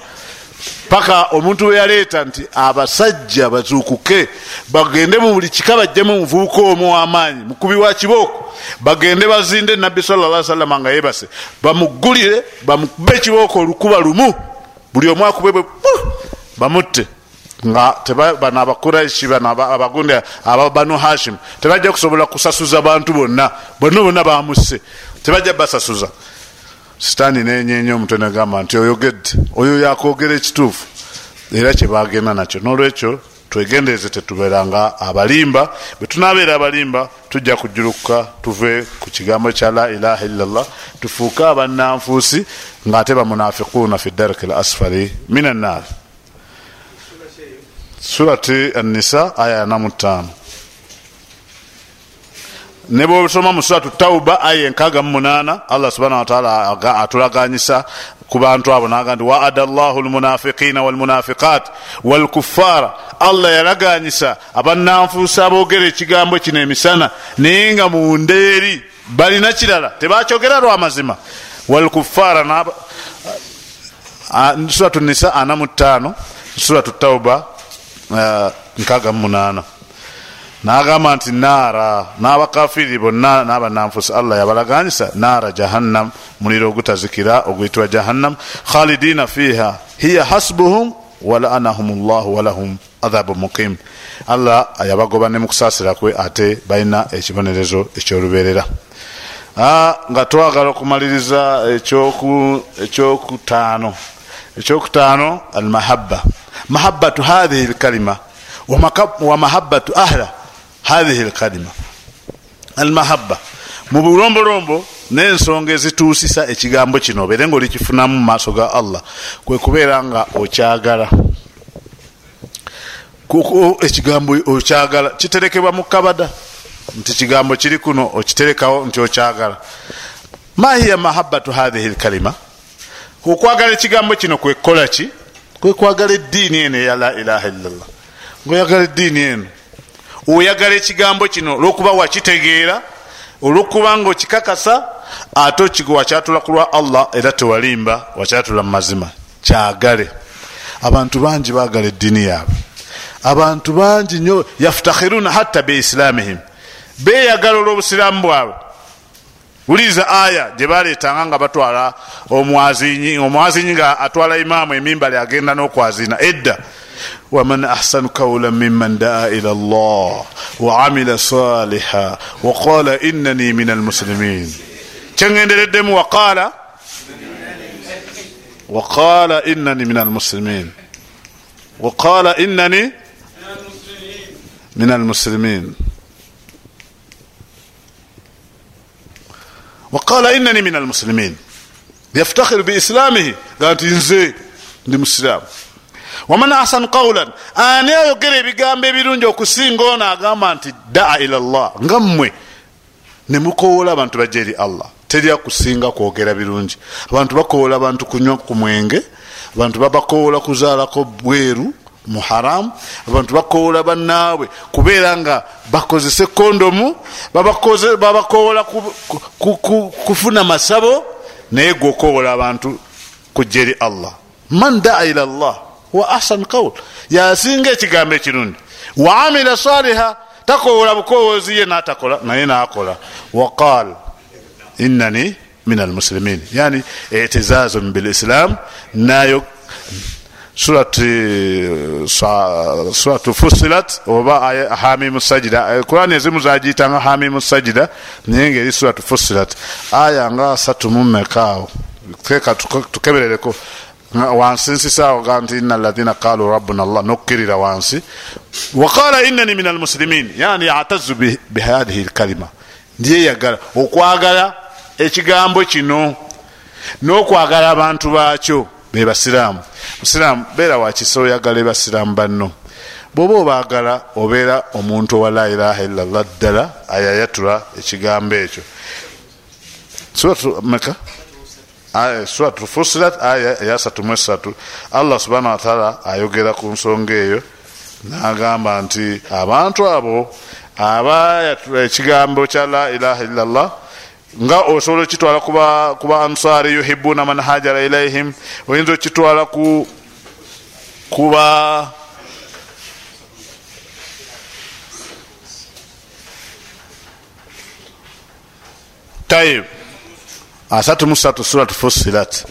Speaker 1: Paka omuntu we yaleeta nti abasajja bazuukuke bagende mu buli kika bajjemu omuvubuka omu w'amaanyi mukubi wa kibooko bagende bazinde nabbi salalla sallama nga yebase bamuggulire bamukube ekibooko olukuba lumu. Buli omu akube bamutte nga bano abakuraishi bano abagundi aba banu hashim tebajja kusobola kusasuza bantu bonna bonna bonna bamusse tebajja basasuza. Sitaani nenyenya omutwe negamba nti oyogedde oyo yakwogera ekituufu. Era kyebagenda nakyo. Nolwekyo twegendeeze tetubeeranga abalimba bwe tunabeera abalimba tujja kujuluka tuve ku kigambo kya la ilaha illallah tufuuke abannanfuusi ngaate bamunafiquuna fi darki l asfali min annaari surati anisa aya yana mutaano ne bwosoma mu suratu tauba aya enkaga mu munana allah subhanahu wataala atulaganyisa ku bantu abo naga nti waada llahu lmunafiqina walmunafiqat walkuffara allah yalaganyisa abannanfuusa aboogera ekigambo kino emisana naye nga mundeeri balina kirala tebakyogera lwamazima walkuffara suratu nisa ana mu ttaano suratu tauba nkaga mu munana nagamba nti naara n'abakafiri bonna n'abananfusi allah yabalaganyisa naara jahannam muliro ogutazikira oguyitibwa jahannam khalidina fiha hiya hasbuhum walaanahum llahu walahum adhabu muqim. Allah yabagoba ne mukusaasira kwe ate balina ekibonerezo ekyoluberera nga twagala okumaliriza ekyokutaano. Ekyokutaano almahabba mahabbatu hathihi lkalima wa mahabbatu ahla hathihi lkalima almahabba. Mu bulombolombo n'ensonga ezituusisa ekigambo kino obeere nga olikifunamu mu maaso ga allah kwe kubeera nga okyagala. Ekigambo okyagala kiterekebwa mu kabada. Nti kigambo kiri kuno okiterekawo nti okyagala. Ma hiya mahabbatu hathihi lkalima okwagala ekigambo kino kwekukola ki kwekwagala eddiini eno eya la ilaha illallah? Ngaoyagala eddiini eno? Oyagala ekigambo kino olwokuba wakitegeera olwokuba nga okikakasa ate wakyatula ku lwa allah era tewalimba wakyatula mu mazima. Kyagale. Abantu bangi bagala eddiini yaabwe. Abantu bangi nyo yaftakhiruna hatta beislamihim beyagala olwobusiramu bwabwe wuliriza aya gyebaletanga nga batwala omwazinyi omwazinyi nga atwala imaamu emimbali agenda n'okwazina. Edda. Waman ahsanu kaula miman daa ila llah waamila saliha waqala inani min almuslimin kyengendereddemu waqala waqala inani min almuslimin waqala inani min almuslimin waqala inani min almuslimin yaftakhiru biislamihi ga nti nze ndi musiraamu waman ahsanu qawlan ani ayogera ebigambo ebirungi okusinga ono agamba nti daa ila llah nga mmwe nemukowola abantu bajja eri allah teri akusinga kwogera birungi abantu bakowola abantu kunywa ku mwenge abantu babakowola kuzaalako bweru mu haramu abantu bakowola bannaabwe kubeera nga bakozese kondomu babakowola kufuna masabo naye gwe okowola abantu kujja eri allah. Man daa ila llah wa ahsan qawl. Yasinga ekigambo ekirungi wa amila saliha takowola bukowozi ye natakola naye nakola. Waqal inani min almuslimin yani itizazun bilislam nayo suratu fusilat oba hamimu sajida. Kurani ezimu zagiyitanga hamimu sajida naye ngaeri suratu fusilat aya nga asatu mumekaawo teka tukeberereko. Wansi nsisaawo ga nti ina alathina qalu rabbuna llah nokkirira wansi. Waqala inani min almuslimin yani atazu bihadihi lkalima. Ndiyeyagala okwagala ekigambo kino n'okwagala abantu baakyo be basiraamu. Musiraamu beera wakisa oyagala ebasiraamu banno. Bwoba obaagala obeera omuntu owa la ilaha illallah ddala ayayatula ekigambo ekyo. Meka surat fusilat aya eyasatu mu esatu. Allah subhanahu wataala ayogera ku nsonga eyo nagamba nti abantu abo abayatula ekigambo kya la ilaha illallah nga osobola okitwala kuba, kuba ansari yuhibuna man hajara ilaihim oyinza okitwala ku kuba tayib asatu musatu surat fusilat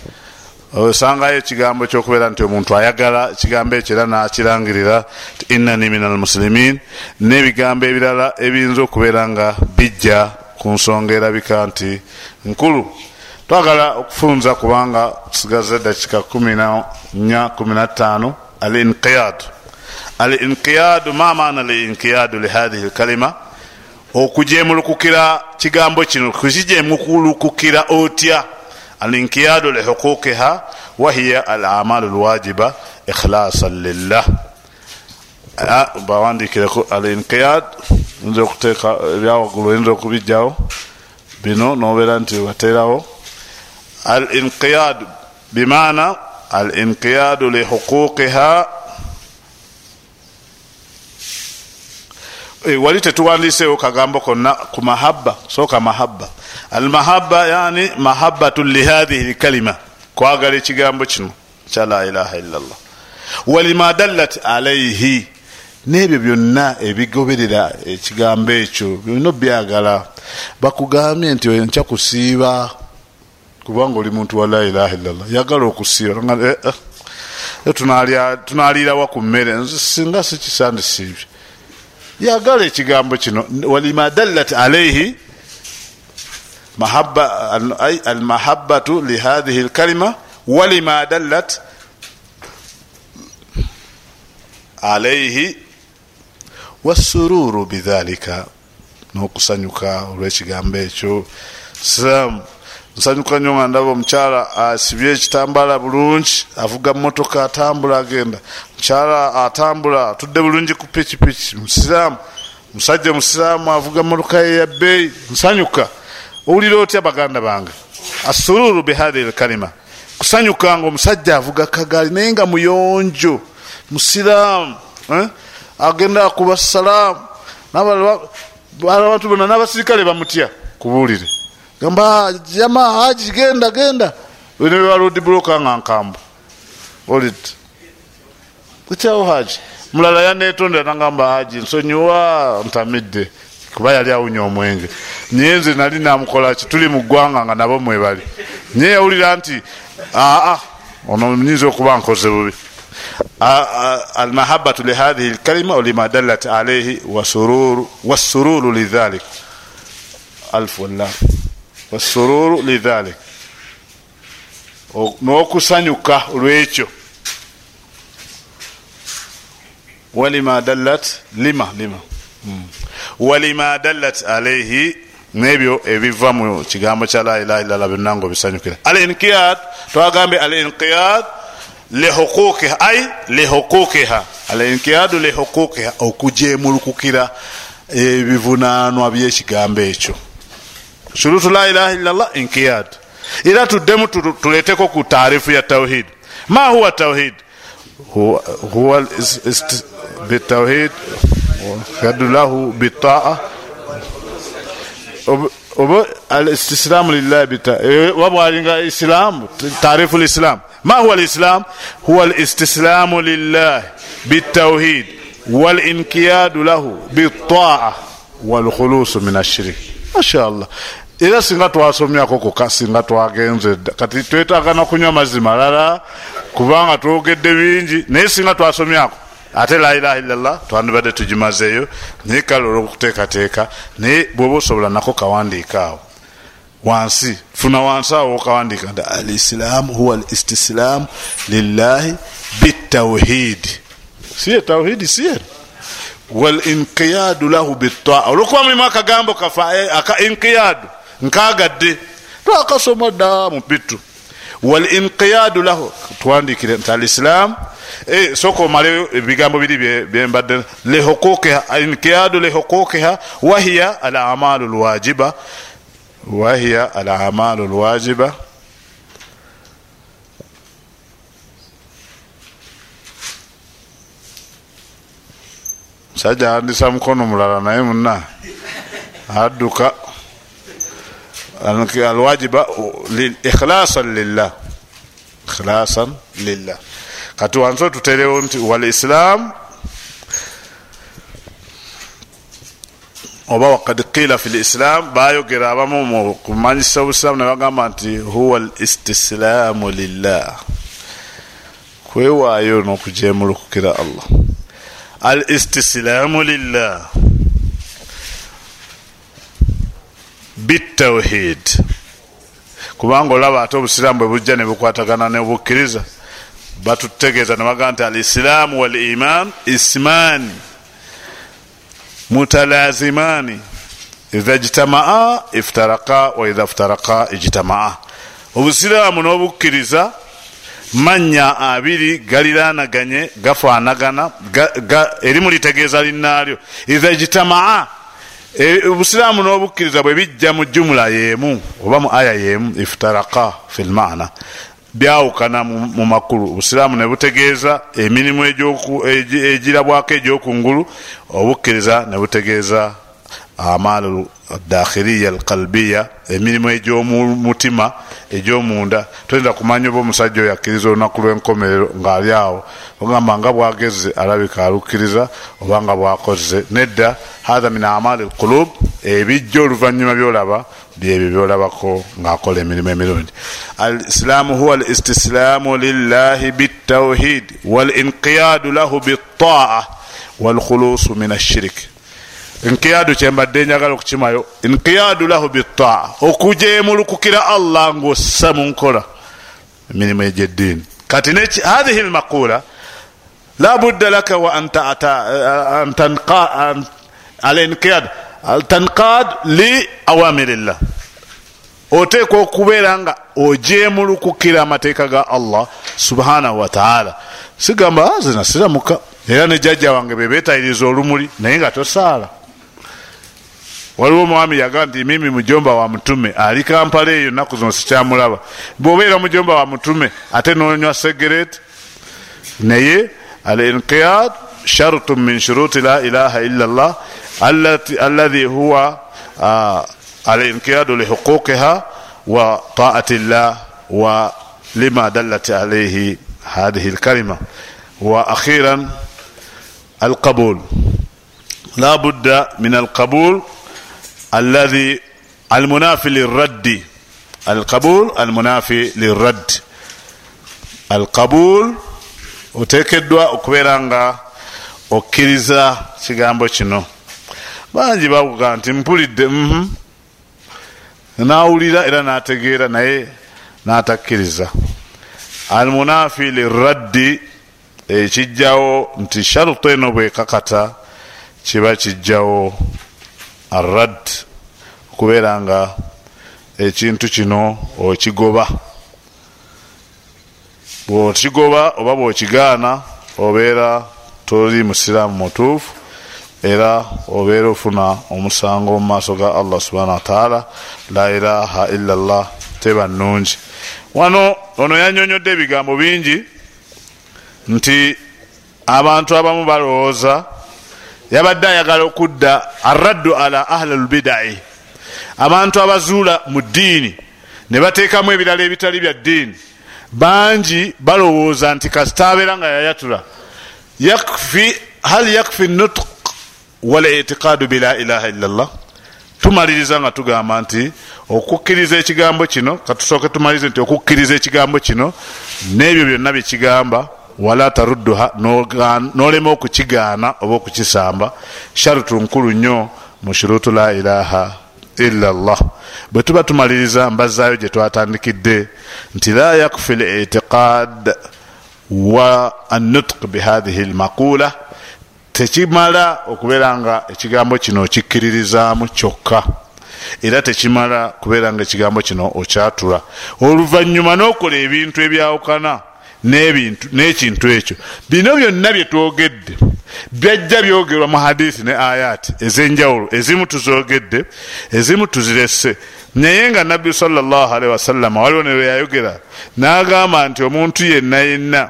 Speaker 1: osangayo ekigambo ekyokubeera nti omuntu ayagala ekigambo ekyo era nakirangirira innani min almuslimin n'ebigambo ebirala ebiyinza okubeera nga bijja ku nsonga erabika nti nkulu. Twagala okufunza kubanga tusigaze dakika 14 al inqiyadu al inqiyadu ma maana al inqiyadu lihadhihi lkalima okujemulukukira kigambo kino kukijemulukukira otya? Alinkiyadu lihuquqiha wahiya alamalu lwajiba ikhlasan lillah. Bawandikireko alinkiyad oyinza okuteeka ebyawagulu oyinza okubijjawo bino nobeera nti wateerawo al inqiyad bimaana al inqiyadu lihuquqiha eh, wali tetuwandiseewo kagambo konna ku mahabba sooka mahabba. Al mahabba yani mahabbatu lihadhihi lkalima. Kwagala ekigambo kino kya la ilaha illallah walima dallat alaihi n'ebyo byonna ebigoberera ekigambo ekyo byonna byagala bakugambye nti nkya kusiiba kubanga oli muntu wa la ilaha illallah. Yagala okusiiba. Eh, eh, tunaliirawa ku mmere. Singa sikisandisiibye yagala ekigambo kino. Walima dallat alaihi almahabatu lihadhihi lkalima walima dallat alaihi wasururu bidhalika nokusanyuka olwekigambo ekyo. Siramu nsanyuka nyo nga ndaba omukyala asibye ekitambala bulungi avuga motoka atambula agenda. Mukyala atambula atudde bulungi ku pikipiki musiraamu musajja musiraamu avuga motoka ye yabbeeyi nsanyuka. Owulira otya baganda bange? Asururu bihadhi lkalima. Kusanyuka nga omusajja avuga kagaali naye nga muyonjo. Musiraamu eh? Agenda akuba salaamu abantu bona n'abasirikale bamutya kubuulire. Gamba jama haji genda genda. Nebalodi buloka nga nkambu olit kutyawo haji mulala yanetondera nagamba haji nsonyiwa ntamidde. Kuba yali awunya omwenge. Naye nze nali namukolaki tuli mu ggwanga nga nabo mwebali naye yawulira nti aa ono nyinza okuba nkoze bubi almahabatu lihadhihi lkalima olima dallat alaihi wasururu lidhalik alf wallah wasururu lidhalik n'okusanyuka olwekyo walima dallat lima lima walima dallat alaihi nebyo ebiva mu kigambo kya la ilaha illala byonna nga obisanyukira al inqiyad twagambye al inqiyad lihuquqiha ai lihuquqiha. Alinkiyadu lihuquqiha okujemulukukira ebivunanwa byekigambo ekyo. Shurutu la ilaha illallah inkiyad era tuddemu tuleteko ku taarifu ya tauhid. Ma huwa tauhid? Huwa bitauhid yadu lahu bitaa. Oba alistislamu lillahi wabwalinga islam taarifu lislam ما هو الإسلام هو الاستسلام لله بالتوحيد والانقياد له بالطاعة والخلوص من الشرك ما شاء الله era singa twasomyako koka singa twagenze dda kati twetaaga nakunywa mazzi malala kubanga twogedde bingi naye singa twasomyako ate la ilaha illallah twandibadde tugimazeeyo naye kale olwokuteekateeka naye bwoba osobola nako kawandiikaawo Wansi. Funa wansi awo okawandika nti alislamu huwa listislamu lillahi bitauhidi siye tauhidi siye. Walinqiyadu lahu bitaa olwokuba mulimu akagambo kafa eh, aka inqiyadu nkagadde twakasoma dda mupitu walinqiyadu lahu tuwandikire nti alislamu eh, soka omale ebigambo biri byembadde lihuquqiha inqiyadu lihuquqiha wahiya alamalu lwajiba وهي الأعمال الواجبة sajja andisa mukono mulala naye muna adduka alwajiba ikhlasan lillah ikhlasan lillah kati wansi otuterewo nti walislam oba wakad qila fi lislam bayogera abamu mukumanyisa obusiramu nebagamba nti huwa listislaamu lillah. Kwewaayo nokujemulukukira allah. Al istislaamu lillah. Bitawhid kubanga olaba ate obusiraamu bwe bujja nebukwatagana nebukkiriza batutegeeza nebagamba nti al islaamu wal iman ismaani mutalazimani. Idha jitamaa iftaraka wa idha iftaraka ijtamaa obusiraamu n'obukkiriza manya abiri galiranaganye gafanagana erimu litegeeza linaalyo idha jitamaa e, obusiraamu n'obukkiriza bwe bijja mu jumula yeemu oba mu aya yeemu iftaraka fi lmaana byawukana mu makulu. Obusiraamu ne butegeeza emirimu egirabwako egyokungulu obukkiriza ne butegeeza amaalu dakhiriya alkalbiya emirimu egyomumutima egyomunda. Toyinza kumanya oba omusajja oyo akkiriza olunaku lwenkomerero ngaali awo ogamba nga bwageze alabika alukkiriza oba nga bwakoze. Nedda hatha min amaali lkulub ebijja oluvanyuma byolaba byebyo byolabako ngaakola emirimu emirungi alislaamu huwa listislaamu lillahi bitawhid walinqiyadu lahu bitaa walkhulusu min ashiriki nkiyadu kyembadde njagala okukimayo nkiyadu lahu bitaa okujemulukukira allah ngaossa munkola emirimu egyeddiini. Kati hathihi lmaqula labudda laka wa alinkiyad tankad li awamirillah. Oteekwa okubeera nga ojemulukukira amateeka ga allah subhanahu wataala sigamba ah, zina siramuka era ne jjajja wange bebetayiriza olumuli naye nga tosaala. Waliwo omwami yaga nti mimi mujomba wa mutume ali kampala eyo naku zino sikyamulaba. Bwobeera mujomba wa mutume ate nonywa segereti naye al inqiyad shartu min shuruti la ilaha illa llah alladhi huwa al inqiyadu lihuquqiha wa taati llah wa lima dallat alayhi hadhihi lkalima wa akhiran alqabul la budda min alqabul alladhi almunafi liraddi alqabul almunafi liradd alqabul otekeddwa okubeera nga okkiriza kigambo kino. Bangi bakuga nti mpulidde mhm. nawulira era nategeera naye natakkiriza. Almunafi liraddi ekijjawo nti sharuto eno bwekakata kiba kijjawo arad okubeera nga ekintu kino okigoba. Bwokigoba oba bwokigaana obeera toli musiraamu mutuufu era obeera ofuna omusango mu maaso ga allah subhana wataala la ilaha illa llah teba nungi wano ono yanyonyodde ebigambo bingi nti abantu abamu balowooza yabadde ayagala okudda araddu ala ahli lbidai abantu abazuula mu ddiini ne bateekamu ebirala ebitali bya ddiini bangi balowooza nti kasita abeera nga yayatula yakfi hal yakfi nutq walitiqaadu bila ilaha illa llah tumaliriza nga tugamba nti okukkiriza ekigambo kino katusooke tumalirize nti okukkiriza ekigambo kino n'ebyo byonna byekigamba wala tarudduha nolema okukigaana oba okukisamba. Sharutu nkulu nnyo mu shurutu la ilaha illa llah bwe tuba tumaliriza mbazaayo gye twatandikidde nti la yakfi litiqad wa annutq bihathihi lmaqula tekimala okubeera nga ekigambo kino okikkiririzaamu kyokka era tekimala kubeera nga ekigambo kino okyatula oluvanyuma n'okola ebintu ebyawukana n'ekintu ekyo. Bino byonna byetwogedde. Byajja byogerwa mu hadisi ne ayati ezenjawulo ezimu tuzogedde ezimu tuzirese naye nga nabbi wasallama waliwo ne weyayogera n'agamba nti omuntu yenna yenna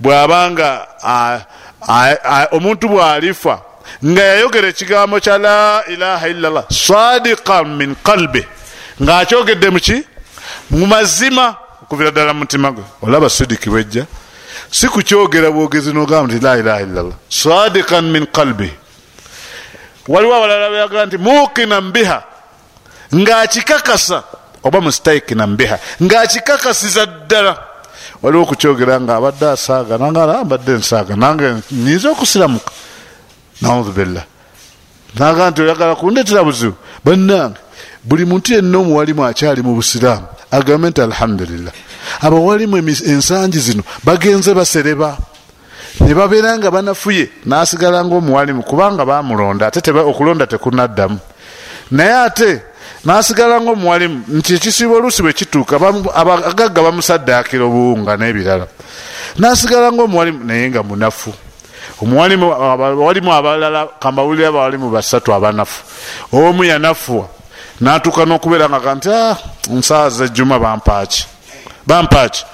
Speaker 1: bw'abanga omuntu bw'alifa nga yayogera ekigambo kya la ilaha illallah sadiqan min qalbi. Ng'akyogedde muki mu mazima. Okuvira ddala mutima gwe olaba sidiki wejja si kukyogera bwogezi nogamba nti la ilaha illallah sadikan min qalbi. Waliwo abalala beyagaa nti mukinan biha ngaakikakasa oba mustaikinan biha ngaakikakasiza ddala. Waliwo okukyogera nga abadde asaaga nangaambadde nsaaga nange nyinza okusiramuka. Naudu billah. Naga nti oyagala kundetera buzibu. Bannange buli muntu yenna omuwalimu akyali mu busiraamu agambe nti alhamdulillah. Abawalimu ensangi zino bagenze basereba. Ne babeera nga banafuye nasigala nga omuwalimu kubanga bamulonda ate okulonda tekunaddamu. Naye ate nasigala nga omuwalimu nti ekisiibo oluusi bwe kituuka abagagga bamusaddaakira obuwunga n'ebirala. Nasigala nga omuwalimu naye nga munafu. Walimu abalala kambawulire abawalimu basatu abanafu. Omu yanafuwa natuka nokubeera nga kanti ah, nsaaza ejjuma bampaaki bampaaki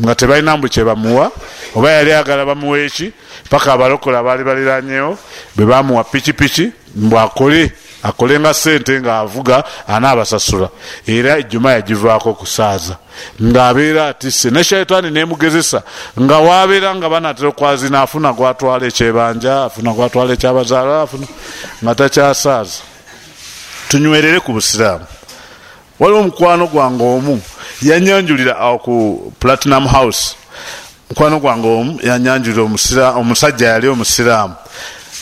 Speaker 1: nga tebalina mbu kyebamuwa oba yali agala bamuwa eki paka abalokola baali baliranyewo bebamuwa pikipiki mbwakole. akole nga sente ngaavuga anaabasasula. Era ejjuma yagivaako kusaaza. Ngaabeera atise ne shaitaani nemugezesa. Nga wabeera nga banatera okwazina afuna gwatwala ekyebanja afuna gwatwala ekyabazaala afuna nga takyasaaza. Tunywerere ku busiraamu. Waliwo omukwano gwange omu yanyanjulira awo ku platinum house. Mukwano gwange omu yanyanjulira omusajja yali omusiraamu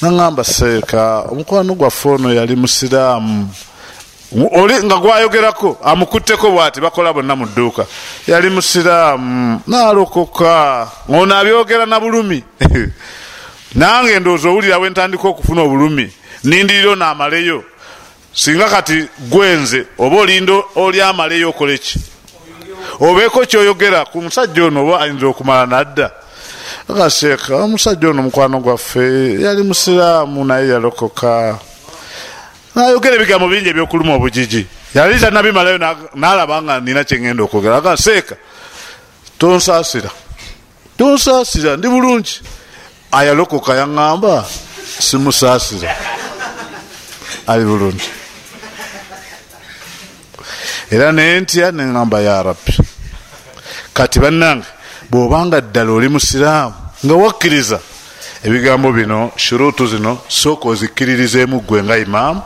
Speaker 1: naŋamba seeka omukwano gwaffe ono yali musiraamu. Oli nga gwayogerako amukutteko bwati bakola bonna mu dduuka. Yali musiraamu. Nalokoka ono abyogera na bulumi. Nange ndowooza owulira bwe ntandika okufuna obulumi nindiriro naamaleyo singa kati gwenze oba olinda oli amaleyo okoleki obeeko kyoyogera ku musajja ono oba ayinza okumala nadda akasheeka omusajja ono mukwano gwaffe yali musiraamu naye yalokoka. Nayogera ebigambo bingi ebyokuluma obujiji. Yali tanabimalayo nalaba nga nina kyengenda okwogera. Akaseeka tonsaasira. Tonsaasira ndi bulungi. Ayalokoka yaŋŋamba simusaasira. Ali bulungi. Era nentya neŋamba ya rabbi. Kati bannange bwobanga ddala oli musiraamu nga wakkiriza. Ebigambo bino shuruutu zino sooka ozikkiririzeemu gwe nga imaamu.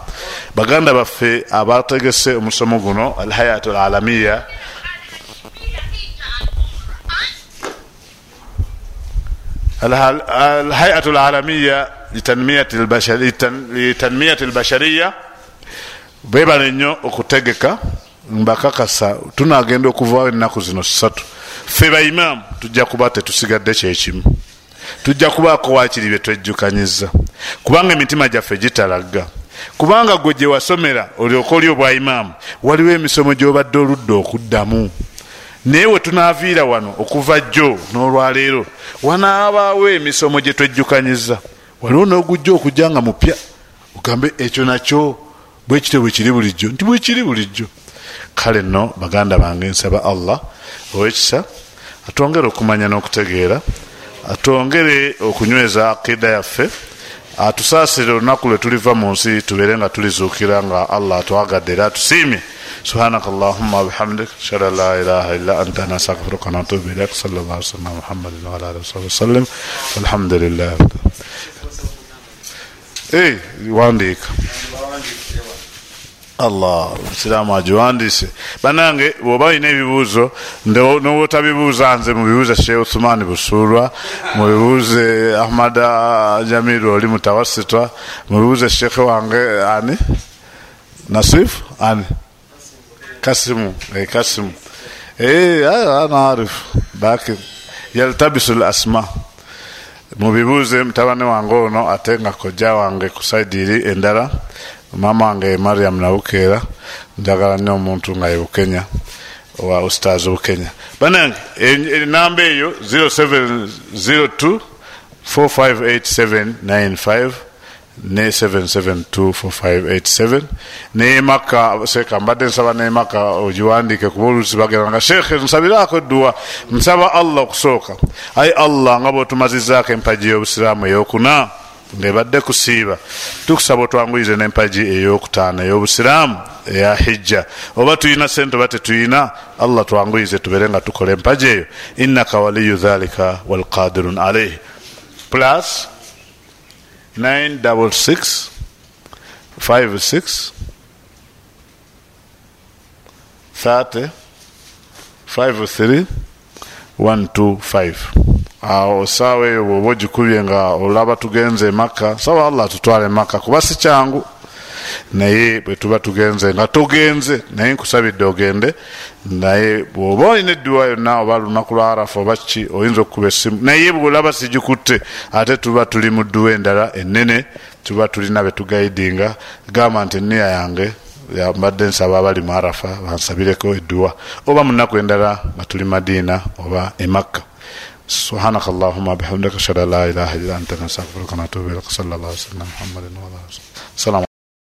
Speaker 1: Baganda baffe abategese omusomo guno alhayatu alalamiya alhayatu alalamiya litanmiyati albashariya. Bebala nnyo okutegeka mbakakasa tunagenda okuvaawo ennaku zino ssatu ffe baimaamu tujja kuba tetusigadde kyekimu tujja kubaako wakiri bye twejjukanyiza kubanga emitima gyaffe gitalagga kubanga gwe gye wasomera olyoka oli obwaimaamu waliwo emisomo gyobadde oludda okuddamu. Naye we tunaaviira wano okuva jjo n'olwaleero wanaabaawo emisomo gye twejjukanyiza waliwo n'ogujja okujja nga mupya ogambe ekyo nakyo bwekityo bwekiri bulijjo nti bwekiri bulijjo kale nno baganda bange nsaba allah owekisa atwongere okumanya n'okutegeera atwongere okunyweza akida yaffe atusaasire olunaku lwe tuliva mu nsi tubeere nga tulizuukira nga allah atwagadde era atusiimye سبحانك اللهم وبحمدك اشهد ان لا اله الا انت نستغفرك ونتوب اليك صلى الله عليه وسلم محمد وعلى اله وصحبه وسلم والحمد لله اي وانديك allah musiraamu agiwandiise banange bwoba olina ebibuuzo nowotabibuuza nze mubibuuze sheekh uthumani busuulwa mubibuuze ahmad jamir oli mutawasitwa mubibuuze sheekhe wange ani? Nasif? Ani? Kasimu. Eh, kasimu. Eh, ana arif lakin yaltabisu l asma mubibuuze mutabani wange ono ate nga kojja wange ku saidi iri endala mama wange mariam nabukeera njagala nnyo omuntu nga ye bukenya wa ustaz bukenya. Banange enamba eyo 0702 458795 ne 7724587 neyemaka seeka mbadde nsaba neyemaka ogiwandike kuba olusi bageranga sheekhe nsabiraako edduwa nsaba allah okusooka. Ayi allah nga bwotumazizaako empagi y'obusiraamu eyokuna ngaebadde kusiiba tukusaba otwanguyize n'empagi eyokutaano ey'obusiraamu eya hijja. Oba tulina sente oba tetulina allah twanguyize tubeere nga tukola empagi eyo. Innaka waliyu dhalika walqadirun alaihi plus 966 56 30 53 125 awo saawa eyo bwoba ogikubye nga olaba tugenze emaka saba allah tutwale emaka kuba si kyangu. Naye bwe tuba tugenze nga togenze naye nkusabidde ogende naye bwoba olina edduwa yonna oba lunaku lwa arafa oba ki oyinza okukuba essimu naye bwolaba sigikutte ate tuba tuli mu dduwa endala ennene tuba tulina betugaidinga gamba nti eniya yange mbadde nsaba abali mu arafa bansabireko edduwa oba munaku endala nga tuli madiina oba emakka سبحانك اللهم وبحمدك اشهد ان لا اله الا انت نستغفرك ونتوب اليك صلى الله عليه وسلم محمد وعلى اله وسلم